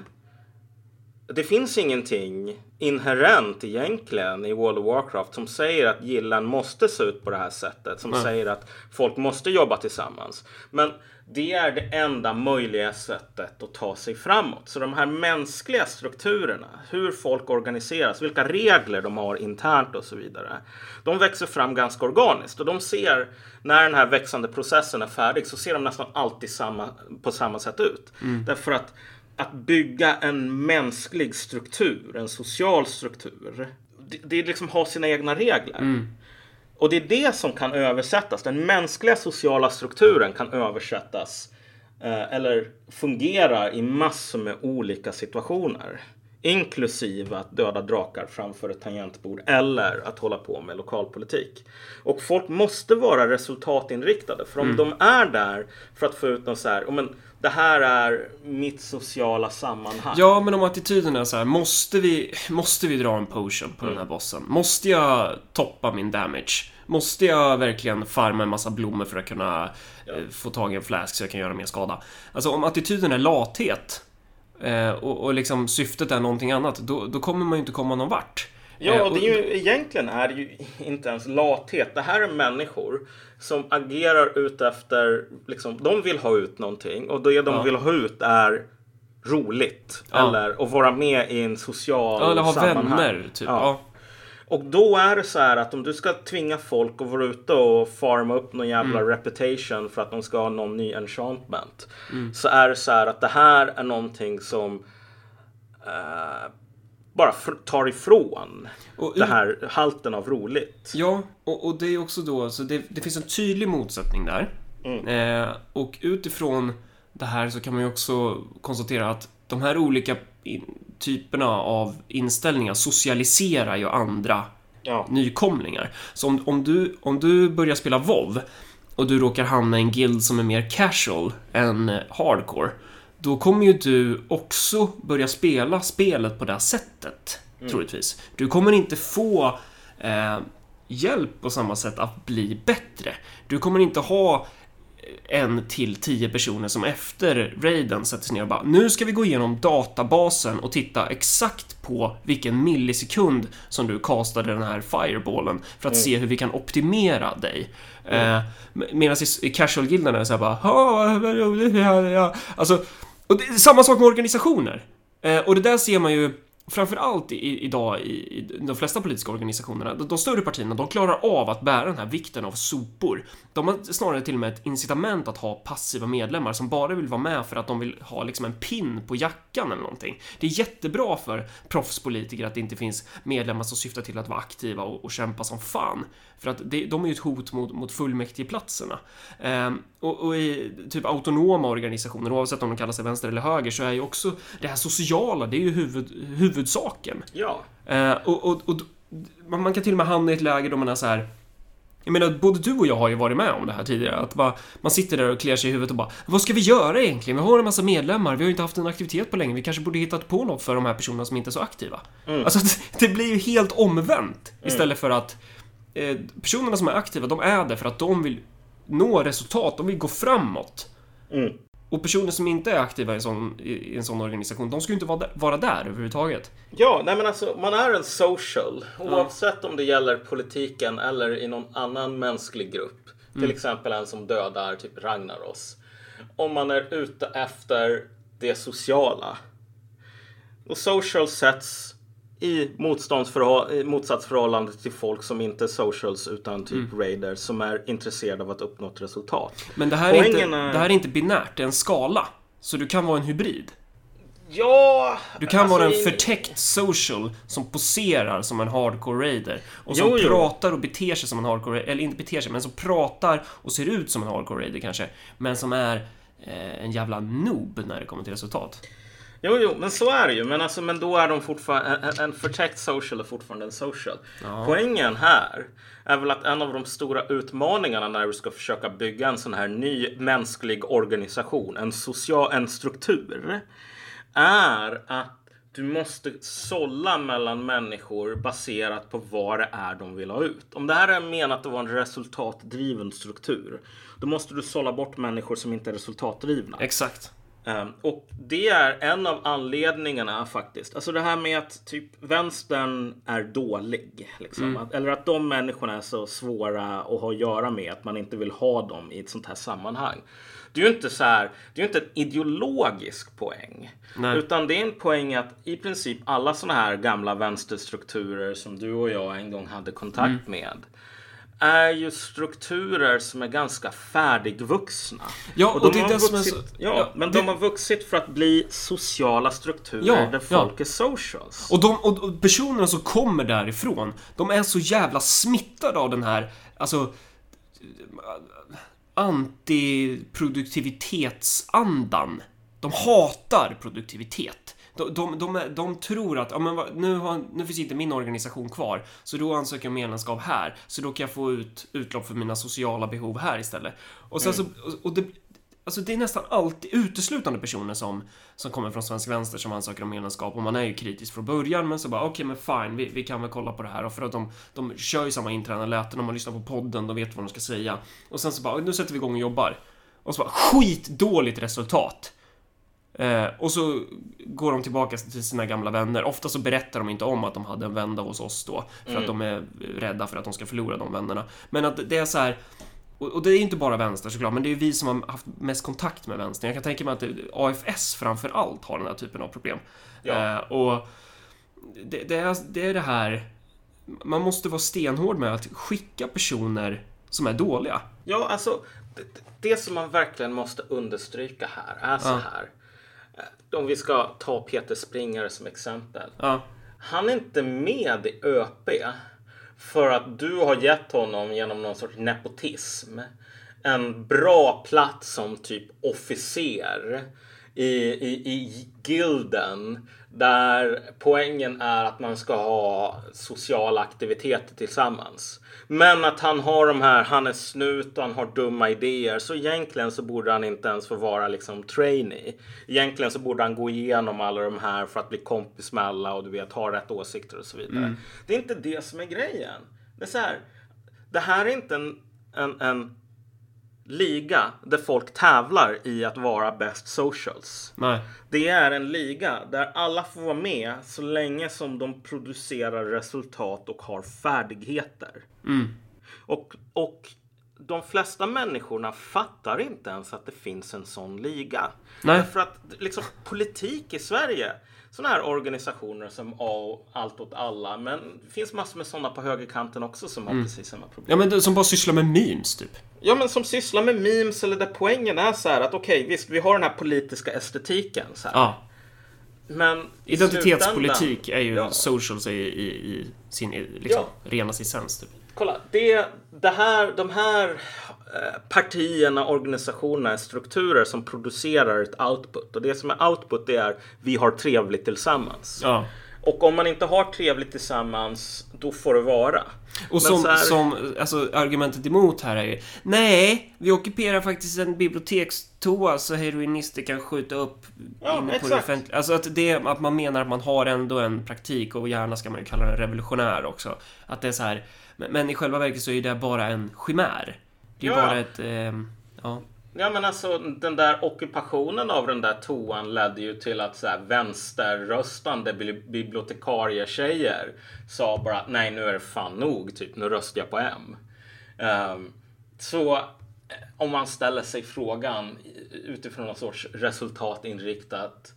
B: det finns ingenting inherent egentligen i World of Warcraft som säger att gillen måste se ut på det här sättet. Som
A: Nej.
B: säger att folk måste jobba tillsammans. Men det är det enda möjliga sättet att ta sig framåt. Så de här mänskliga strukturerna, hur folk organiseras, vilka regler de har internt och så vidare. De växer fram ganska organiskt och de ser när den här växande processen är färdig så ser de nästan alltid samma, på samma sätt ut. Därför att att bygga en mänsklig struktur, en social struktur, det, det liksom ha sina egna regler. Och det är det som kan översättas. Den mänskliga sociala strukturen kan översättas eh, eller fungera i massor med olika situationer. Inklusive att döda drakar framför ett tangentbord eller att hålla på med lokalpolitik. Och folk måste vara resultatinriktade. För om de är där för att få ut något så här, "Oh, men det här är mitt sociala sammanhang.
A: Ja, men om attityden är så här, måste vi, måste vi dra en potion på
B: Mm.
A: den här bossen? Måste jag toppa min damage? Måste jag verkligen farma en massa blommor för att kunna eh, få tag i en flask så jag kan göra mer skada? Alltså om attityden är lathet eh, och, och liksom syftet är någonting annat, då, då kommer man ju inte komma någon vart. Eh,
B: Ja,
A: och-
B: och det är ju, egentligen är det ju inte ens lathet. Det här är människor som agerar ut efter, liksom, de vill ha ut någonting och det de
A: Ja.
B: vill ha ut är roligt.
A: Ja.
B: Eller att vara med i en social
A: Ja, eller ha
B: sammanhang.
A: vänner, typ.
B: Ja. Och då är det så här att om du ska tvinga folk att vara ute och farma upp någon jävla
A: Mm.
B: reputation för att de ska ha någon ny enchantment.
A: Mm.
B: Så är det så här att det här är någonting som eh, bara tar ifrån
A: Och
B: det här halten av roligt.
A: Ja, och, och det är också då, så det, det finns en tydlig motsättning där.
B: Mm.
A: Eh, och utifrån det här så kan man ju också konstatera att de här olika typerna av inställningar socialiserar ju andra
B: Ja.
A: nykomlingar. Så om, om, du, om du börjar spela WoW och du råkar hamna i en guild som är mer casual än hardcore, då kommer ju du också börja spela spelet på det här sättet, troligtvis. Du kommer inte få eh, hjälp på samma sätt att bli bättre. Du kommer inte ha en till tio personer som efter raiden sätter sig ner och bara nu ska vi gå igenom databasen och titta exakt på vilken millisekund som du kastade den här fireballen för att se hur vi kan optimera dig. Eh, Medan i, casual-gilderna är det såhär bara. Alltså, och det är samma sak med organisationer. Eh, och det där ser man ju framförallt i, idag i, i de flesta politiska organisationerna. De, de större partierna, de klarar av att bära den här vikten av sopor. De har snarare till och med ett incitament att ha passiva medlemmar som bara vill vara med för att de vill ha liksom en pin på jackan eller någonting. Det är jättebra för proffspolitiker att det inte finns medlemmar som syftar till att vara aktiva och, och kämpa som fan. För att det, de är ju ett hot mot, mot fullmäktigeplatserna. Ehm, och, och i typ autonoma organisationer, oavsett om de kallar sig vänster eller höger, så är ju också det här sociala, det är ju huvud, huvudsaken.
B: Ja.
A: Eh, och, och, och man, kan till och med hamna i ett läge då man är så här. Jag menar, både du och jag har ju varit med om det här tidigare. Att bara, man sitter där och kliar sig i huvudet och bara Vad ska vi göra egentligen? Vi har en massa medlemmar, vi har ju inte haft en aktivitet på länge. Vi kanske borde hittat på något för de här personerna som inte är så aktiva. Alltså, det- blir ju helt omvänt. Istället för att eh, personerna som är aktiva, de är det för att de vill nå resultat, de vill gå framåt.
B: Mm.
A: Och personer som inte är aktiva i en sån, i en sån organisation, de ska ju inte vara där, vara där överhuvudtaget.
B: Ja, nej men alltså man är en social oavsett om det gäller politiken eller i någon annan mänsklig grupp. Till exempel en som dödar typ Ragnaros. Om man är ute efter det sociala. Och social sätts i, motsatsförhållande till folk som inte är socials utan typ raiders som är intresserade av att uppnå ett resultat.
A: Men det här, är inte,
B: är-
A: det här är inte binärt, det är en skala. Så du kan vara en hybrid.
B: Ja!
A: Du kan
B: alltså
A: vara en
B: i-
A: förtäckt social som poserar som en hardcore raider. Och som
B: Jo, jo.
A: pratar och beter sig som en hardcore eller inte beter sig, men som pratar och ser ut som en hardcore raider kanske. Men som är eh, en jävla noob när det kommer till resultat.
B: Jo, jo, men så är det ju. Men, alltså, men då är de fortfarande, en, en förtäckt social är fortfarande en social. Poängen här är väl att en av de stora utmaningarna när du ska försöka bygga en sån här ny mänsklig organisation, en social, en struktur, är att du måste sålla mellan människor baserat på vad det är de vill ha ut. Om det här är menat att vara en resultatdriven struktur, då måste du sålla bort människor som inte är resultatdrivna.
A: Exakt.
B: Um, och det är en av anledningarna faktiskt. Alltså det här med att typ vänstern är dålig. Liksom. Att, eller att de människorna är så svåra att ha att göra med att man inte vill ha dem i ett sånt här sammanhang. Det är ju inte så här, det är inte en ideologisk poäng.
A: Nej.
B: Utan det är en poäng att i princip alla såna här gamla vänsterstrukturer som du och jag en gång hade kontakt med är ju strukturer som är ganska färdigvuxna.
A: Ja, och det är det som är
B: vuxit,
A: så-
B: Ja,
A: ja,
B: men
A: det-
B: de har vuxit för att bli sociala strukturer
A: Ja,
B: där
A: ja.
B: folk är socials.
A: Och, de, och och personerna som kommer därifrån, de är så jävla smittade av den här, alltså antiproduktivitetsandan. De hatar produktivitet. De, de, de, de tror att ja, men nu, har, nu finns inte min organisation kvar, så då ansöker jag om medlemskap här. Så då kan jag få ut utlopp för mina sociala behov här istället. Och sen så, och, och det, Alltså det är nästan alltid uteslutande personer som, som kommer från svensk vänster som ansöker om medlemskap och man är ju kritisk från början men så bara okej men fine vi, vi kan väl kolla på det här. Och för att de, de kör ju samma inträna läten om man lyssnar på podden de vet vad de ska säga. Och sen så bara nu sätter vi igång och jobbar. Och så bara skitdåligt resultat eh, och så går de tillbaka till sina gamla vänner. Ofta så berättar de inte om att de hade en vända hos oss då. För att de är rädda för att de ska förlora de vännerna. Men att det är så här. Och det är inte bara vänster såklart, men det är vi som har haft mest kontakt med vänstern. Jag kan tänka mig att AFS framför allt har den här typen av problem.
B: Ja.
A: Eh, och det, det, är, det är det här... Man måste vara stenhård med att skicka personer som är dåliga.
B: Ja, alltså det, det som man verkligen måste understryka här är så
A: Ja.
B: här. Om vi ska ta Peter Springare som exempel.
A: Ja,
B: Han är inte med i ÖP för att du har gett honom genom någon sorts nepotism en bra plats som typ officer i, i, i gilden där poängen är att man ska ha sociala aktiviteter tillsammans. Men att han har de här, han är snut och han har dumma idéer. Så egentligen så borde han inte ens få vara liksom trainee. Egentligen så borde han gå igenom alla de här för att bli kompis med alla och du vet ha rätt åsikter och så vidare. Mm. Det är inte det som är grejen. Det är så här. Det här är inte en, en, en liga där folk tävlar i att vara best socials.
A: Nej.
B: Det är en liga där alla får vara med så länge som de producerar resultat och har färdigheter.
A: Mm.
B: Och, och de flesta människorna fattar inte ens att det finns en sån liga.
A: Nej.
B: Därför att liksom, politik i Sverige sådana här organisationer som Allt åt alla. Men det finns massor med sådana på högerkanten också som mm. har precis samma problem.
A: Ja, men som bara sysslar med memes typ.
B: Ja, men som sysslar med memes eller där poängen är så här att okej, okay, visst, vi har den här politiska estetiken. Så här.
A: Ja.
B: Men
A: Identitetspolitik är ju ja. socials i, i, i sin liksom, ja. rena essens. Typ.
B: Kolla, det, det här, de här partierna, organisationerna, strukturer som producerar ett output. Och det som är output det är vi har trevligt tillsammans.
A: Ja.
B: Och om man inte har trevligt tillsammans, då får det vara.
A: Och som, här... som alltså, argumentet emot här är ju Nej, vi ockuperar faktiskt en bibliotekstoa så heroinister kan skjuta upp
B: ja, inne på det
A: Alltså att, det, att man menar att man har ändå en praktik och gärna ska man ju kalla den revolutionär också. Att det är så här, men i själva verket så är det bara en chimär. Det är ja. bara ett... Eh, ja.
B: Ja men alltså den där ockupationen av den där toan ledde ju till att så här, vänsterröstande bibliotekarietjejer sa bara nej nu är det fan nog, typ nu röstar jag på M. Um, så eh, om man ställer sig frågan utifrån någon sorts resultatinriktat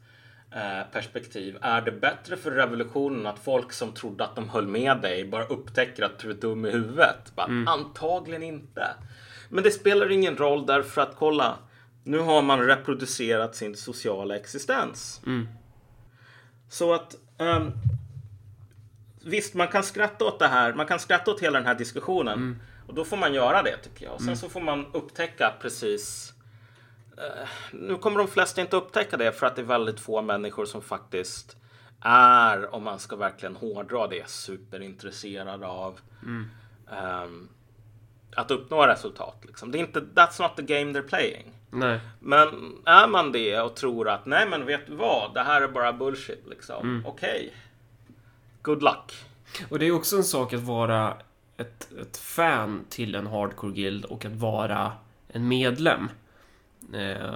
B: eh, perspektiv. Är det bättre för revolutionen att folk som trodde att de höll med dig bara upptäcker att du är dum i huvudet? Bara, mm. Antagligen inte. Men det spelar ingen roll därför att kolla, nu har man reproducerat sin sociala existens.
A: Mm.
B: Så att um, visst, man kan skratta åt det här. Man kan skratta åt hela den här diskussionen mm. och då får man göra det tycker jag. Och sen mm. så får man upptäcka precis uh, nu kommer de flesta inte upptäcka det för att det är väldigt få människor som faktiskt är, om man ska verkligen hårdra det, superintresserade av um, att uppnå resultat. Liksom. Det är inte, that's not the game they're playing.
A: Nej.
B: Men är man det och tror att nej men vet du vad, det här är bara bullshit liksom. Mm. Okej. Okay. Good luck.
A: Och det är också en sak att vara ett, ett fan till en hardcore guild och att vara en medlem. Eh,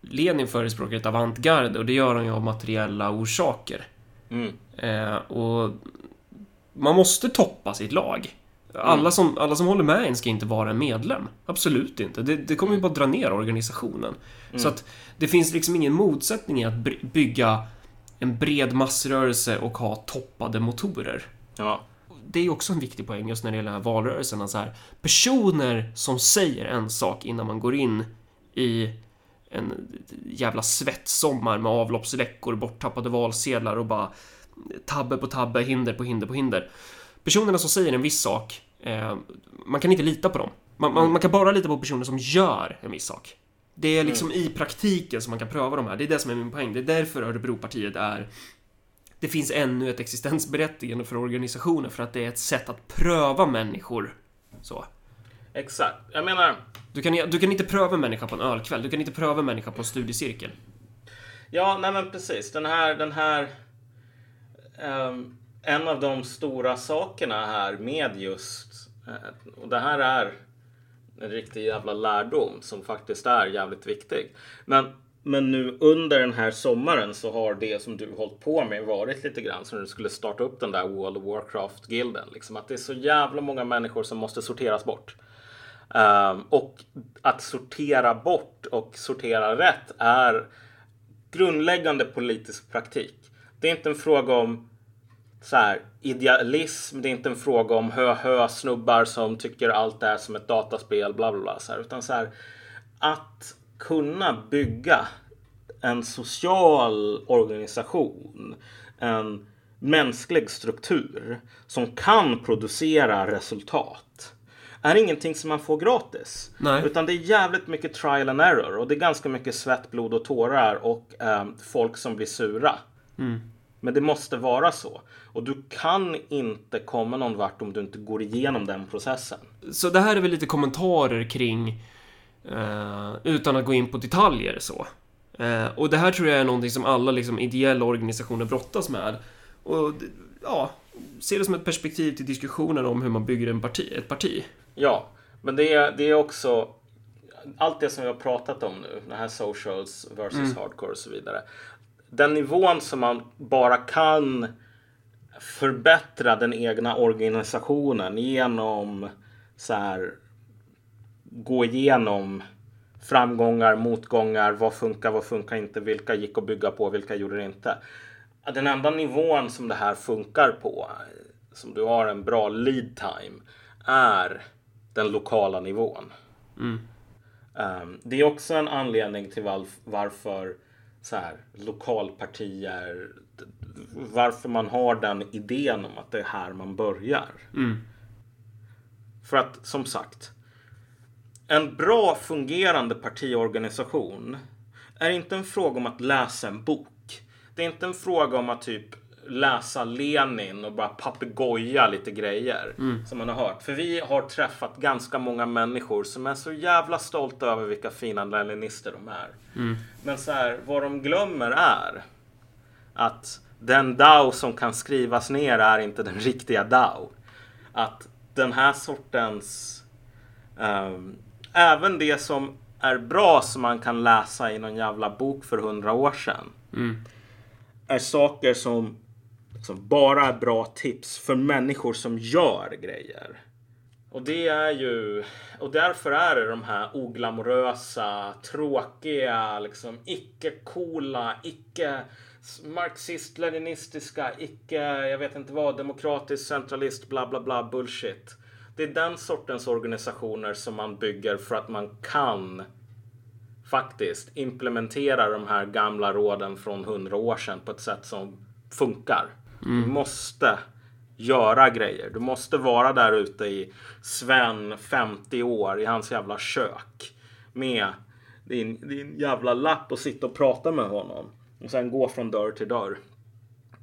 A: Lenin förespråkar ett avantgarde och det gör han ju av materiella orsaker.
B: Mm.
A: Eh, och man måste toppa sitt lag. Alla som, alla som håller med en ska inte vara en medlem. Absolut inte. Det, det kommer ju bara dra ner organisationen. Mm. Så att det finns liksom ingen motsättning i att bygga en bred massrörelse och ha toppade motorer.
B: Ja.
A: Det är också en viktig poäng just när det gäller den här valrörelsen. Så här, personer som säger en sak innan man går in i en jävla svettsommar med avloppsläckor, borttappade valsedlar och bara tabbe på tabbe, hinder på hinder på hinder. Personerna som säger en viss sak Eh, man kan inte lita på dem. Man, man, man, kan bara lita på personer som gör en viss sak. Det är liksom mm. i praktiken som man kan pröva de här. Det är det som är min poäng. Det är därför Örebropartiet är... Det finns ännu ett existensberättigande för organisationer för att det är ett sätt att pröva människor. Så.
B: Exakt. Jag menar...
A: Du kan, du kan inte pröva en människa på en ölkväll. Du kan inte pröva en människa på en studiecirkel.
B: Ja, nej men precis. Den här... Den här um, en av de stora sakerna här med just Eh, och det här är en riktig jävla lärdom som faktiskt är jävligt viktig. Men, men nu under den här sommaren så har det som du hållit på med varit lite grann som du skulle starta upp den där World of Warcraft-gilden. Liksom att det är så jävla många människor som måste sorteras bort. Um, och att sortera bort och sortera rätt är grundläggande politisk praktik. Det är inte en fråga om så här, idealism. Det är inte en fråga om hö-hö snubbar som tycker allt är som ett dataspel, bla bla bla. Så här, utan så här, att kunna bygga en social organisation, en mänsklig struktur som kan producera resultat. är ingenting som man får gratis.
A: Nej.
B: Utan det är jävligt mycket trial and error och det är ganska mycket svett, blod och tårar och eh, folk som blir sura. Men det måste vara så. Och du kan inte komma någon vart om du inte går igenom den processen.
A: Så det här är väl lite kommentarer kring eh, utan att gå in på detaljer så. Eh, och det här tror jag är någonting som alla liksom, ideella organisationer brottas med. Och ja, se det som ett perspektiv till diskussionen om hur man bygger en parti, ett parti.
B: Ja, men det är, det är också allt det som vi har pratat om nu, den här socials versus hardcore och så vidare. Den nivån som man bara kan förbättra den egna organisationen genom så här gå igenom framgångar, motgångar, vad funkar, vad funkar inte, vilka gick att bygga på, vilka gjorde det inte. Den enda nivån som det här funkar på, som du har en bra lead time, är den lokala nivån. Um, det är också en anledning till varf- varför så här, lokalpartier, varför man har den idén om att det är här man börjar. För att som sagt, en bra fungerande partiorganisation är inte en fråga om att läsa en bok. Det är inte en fråga om att typ läsa Lenin och bara papegoja lite grejer som man har hört. För vi har träffat ganska många människor som är så jävla stolta över vilka fina leninister de är. Men så här, vad de glömmer är att den DAO som kan skrivas ner är inte den riktiga DAO. Att den här sortens Ehm, även det som är bra som man kan läsa i någon jävla bok för hundra år sedan. Är saker som, som bara är bra tips för människor som gör grejer. Och det är ju, och därför är det de här oglamorösa, tråkiga, liksom icke-coola, icke marxist-leninistiska, icke, jag vet inte vad, demokratisk, centralist, bla bla bla, bullshit. Det är den sortens organisationer som man bygger för att man kan faktiskt implementera de här gamla råden från hundra år sedan på ett sätt som funkar. Du måste göra grejer. Du måste vara där ute i Sven, 50 år, i hans jävla kök med din, din jävla lapp och sitta och prata med honom. Och sen gå från dörr till dörr.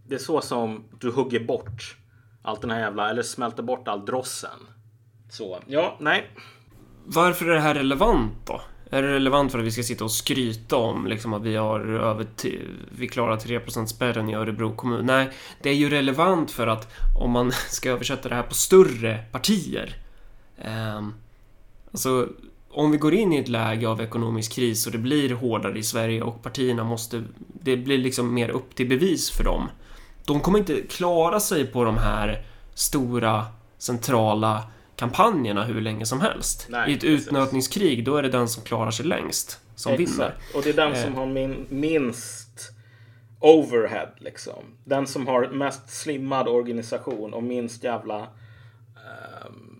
B: Det är så som du hugger bort allt den här jävla, eller smälter bort all drossen. Så, ja, nej.
A: Varför är det här relevant då? Är det relevant för att vi ska sitta och skryta om liksom, att vi har över vi klarar 3% spärren i Örebro kommun? Nej, det är ju relevant för att om man ska översätta det här på större partier. Eh, alltså, om vi går in i ett läge av ekonomisk kris och det blir hårdare i Sverige och partierna måste... Det blir liksom mer upp till bevis för dem. De kommer inte klara sig på de här stora centrala kampanjerna hur länge som helst.
B: Nej,
A: I ett
B: precis.
A: utnötningskrig, då är det den som klarar sig längst som vinner.
B: Exakt. Och det är den som
A: Eh.
B: har min, minst overhead liksom. Den som har mest slimmad organisation och minst jävla ehm,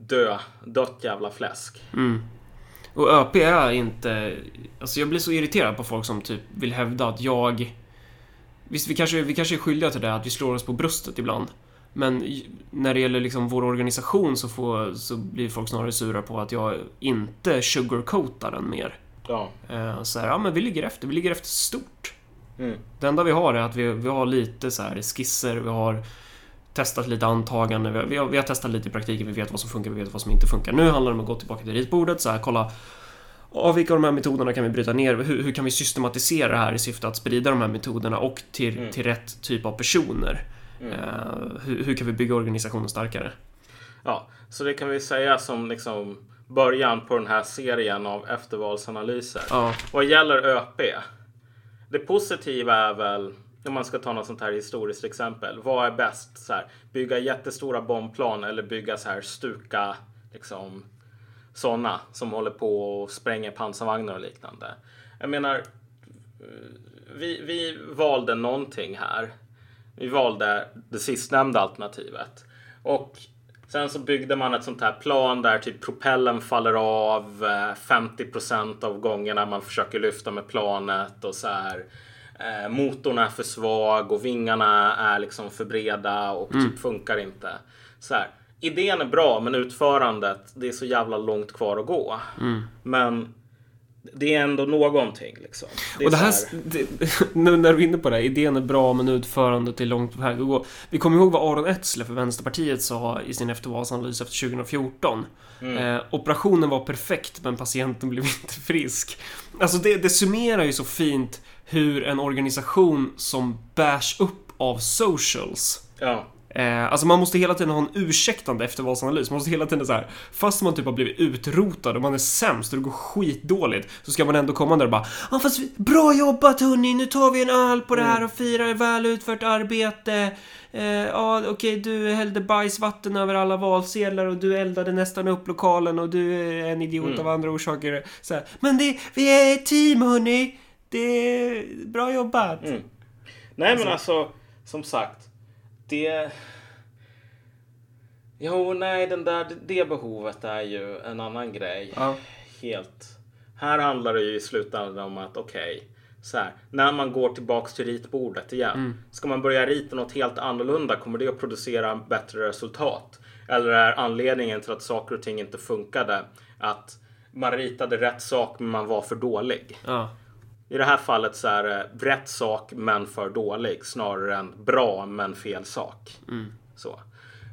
B: dö, dött jävla fläsk.
A: Och ÖP är inte... Alltså jag blir så irriterad på folk som typ vill hävda att jag... Visst, vi kanske, vi kanske är skyldiga till det, att vi slår oss på bröstet ibland. Men när det gäller liksom vår organisation så, får, så blir folk snarare sura på att jag inte sugarcoatar den mer.
B: Ja.
A: Eh, Så här, ja men vi ligger efter, vi ligger efter stort.
B: Mm.
A: Det enda vi har är att vi, vi har lite så här skisser, vi har testat lite antaganden, vi har, vi, har, vi har testat lite i praktiken, vi vet vad som funkar, vi vet vad som inte funkar. Nu handlar det om att gå tillbaka till ritbordet, så här, kolla av vilka av de här metoderna kan vi bryta ner? Hur, hur kan vi systematisera det här i syfte att sprida de här metoderna och till, till rätt typ av personer? Eh, hur, hur kan vi bygga organisationen starkare?
B: ja, så det kan vi säga som liksom början på den här serien av eftervalsanalyser.
A: Ja,
B: Vad gäller ÖP. Det positiva är väl, om man ska ta något sånt här historiskt exempel. Vad är bäst? Så här, bygga jättestora bombplan eller bygga så här stuka liksom sådana som håller på och spränger pansarvagnar och liknande. Jag menar, eh, vi, vi valde någonting här. Vi valde det sistnämnda alternativet. Och sen så byggde man ett sånt här plan där typ propellen faller av eh, 50% av gångerna man försöker lyfta med planet och så här. Eh, motorn är för svag och vingarna är liksom för breda och typ funkar inte. Så här. idén är bra, men utförandet, det är så jävla långt kvar att gå.
A: Mm.
B: Men det är ändå någonting liksom. Det är
A: Och det här, det, nu när du är inne på det, här, idén är bra men utförandet är långt på väg att gå. Vi kommer ihåg vad Aron Etzler för Vänsterpartiet sa i sin eftervalsanalys efter 2014. Eh, operationen var perfekt men patienten blev inte frisk. Alltså det, det summerar ju så fint hur en organisation som bärs upp av socials
B: Ja.
A: Eh, alltså man måste hela tiden ha en ursäktande eftervalsanalys. Man måste hela tiden så här, fast man typ har blivit utrotad och man är sämst och det går skitdåligt så ska man ändå komma där och bara Ja fast bra jobbat hörni, nu tar vi en öl på det här och firar väl utfört arbete. Eh, ja okej, du hällde bajsvatten över alla valsedlar och du eldade nästan upp lokalen och du är en idiot av andra orsaker. Så här, Men det, vi är ett team hörni. Det är bra jobbat.
B: Nej men alltså, som sagt. Det... Jo, nej, den där, det behovet är ju en annan grej.
A: Ja.
B: Helt. Här handlar det ju i slutändan om att okej, så här, när man går tillbaks till ritbordet igen. Ska man börja rita något helt annorlunda, kommer det att producera bättre resultat? Eller är anledningen till att saker och ting inte funkade att man ritade rätt sak men man var för dålig?
A: Ja.
B: I det här fallet så är det rätt sak men för dålig snarare än bra men fel sak. Så.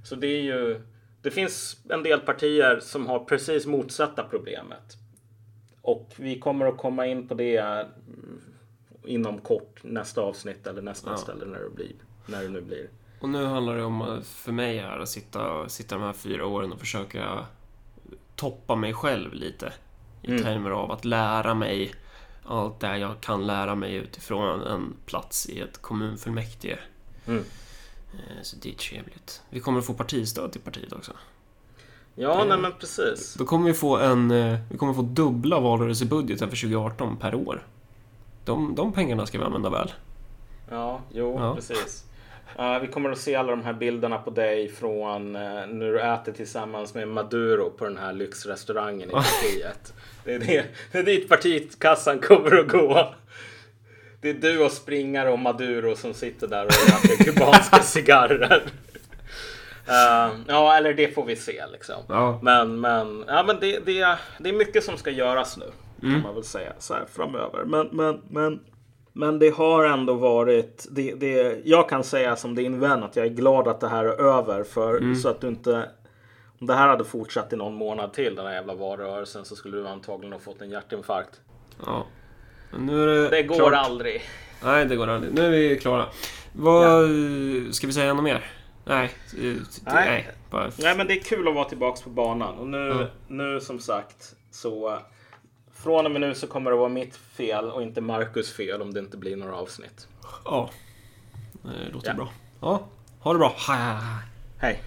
B: så det är ju. Det finns en del partier som har precis motsatta problemet. Och vi kommer att komma in på det mm, inom kort nästa avsnitt eller nästa
A: Ja.
B: ställe när det blir. När det nu blir.
A: Och nu handlar det om eh, för mig här att sitta, sitta de här fyra åren och försöka toppa mig själv lite. I
B: Mm.
A: termer av att lära mig allt det jag kan lära mig utifrån en plats i ett kommunfullmäktige.
B: Mm.
A: Eh, Så det är trevligt. Vi kommer att få partistöd till partiet också.
B: Ja,
A: Mm.
B: nej men precis.
A: Då kommer vi få en... eh, Vi kommer få dubbla valrörelsebudgeten för 2018 per år. De, de pengarna ska vi använda väl.
B: Ja, jo,
A: Ja.
B: precis. Uh, vi kommer att se alla de här bilderna på dig från uh, när du äter tillsammans med Maduro på den här lyxrestaurangen i partiet. Det är, det, det är dit partitkassan kommer att gå. Det är du och springare och Maduro som sitter där och röker kubanska cigarrer. Uh, ja, eller det får vi se liksom.
A: Ja.
B: Men, men, ja, men det, det, det är mycket som ska göras nu. Kan man väl säga så här framöver. Men, men, men, men det har ändå varit. Det, det, jag kan säga som din vän att jag är glad att det här är över. För så att du inte. Om det här hade fortsatt i någon månad till den här jävla valrörelsen så skulle du antagligen ha fått en hjärtinfarkt.
A: Ja. Men nu är det,
B: Det går
A: klart.
B: aldrig.
A: Nej, det går aldrig. Nu är vi klara. Vad... Ska vi säga något mer? Nej. eh,
B: Nej.
A: Nej. Bara...
B: Nej men det är kul att vara tillbaks på banan. Och nu,
A: Ja.
B: nu som sagt så. Från och med nu så kommer det vara mitt fel och inte Marcus fel om det inte blir några avsnitt.
A: Ja. Det låter
B: Ja.
A: bra. Ja. Ha det bra.
B: Hej!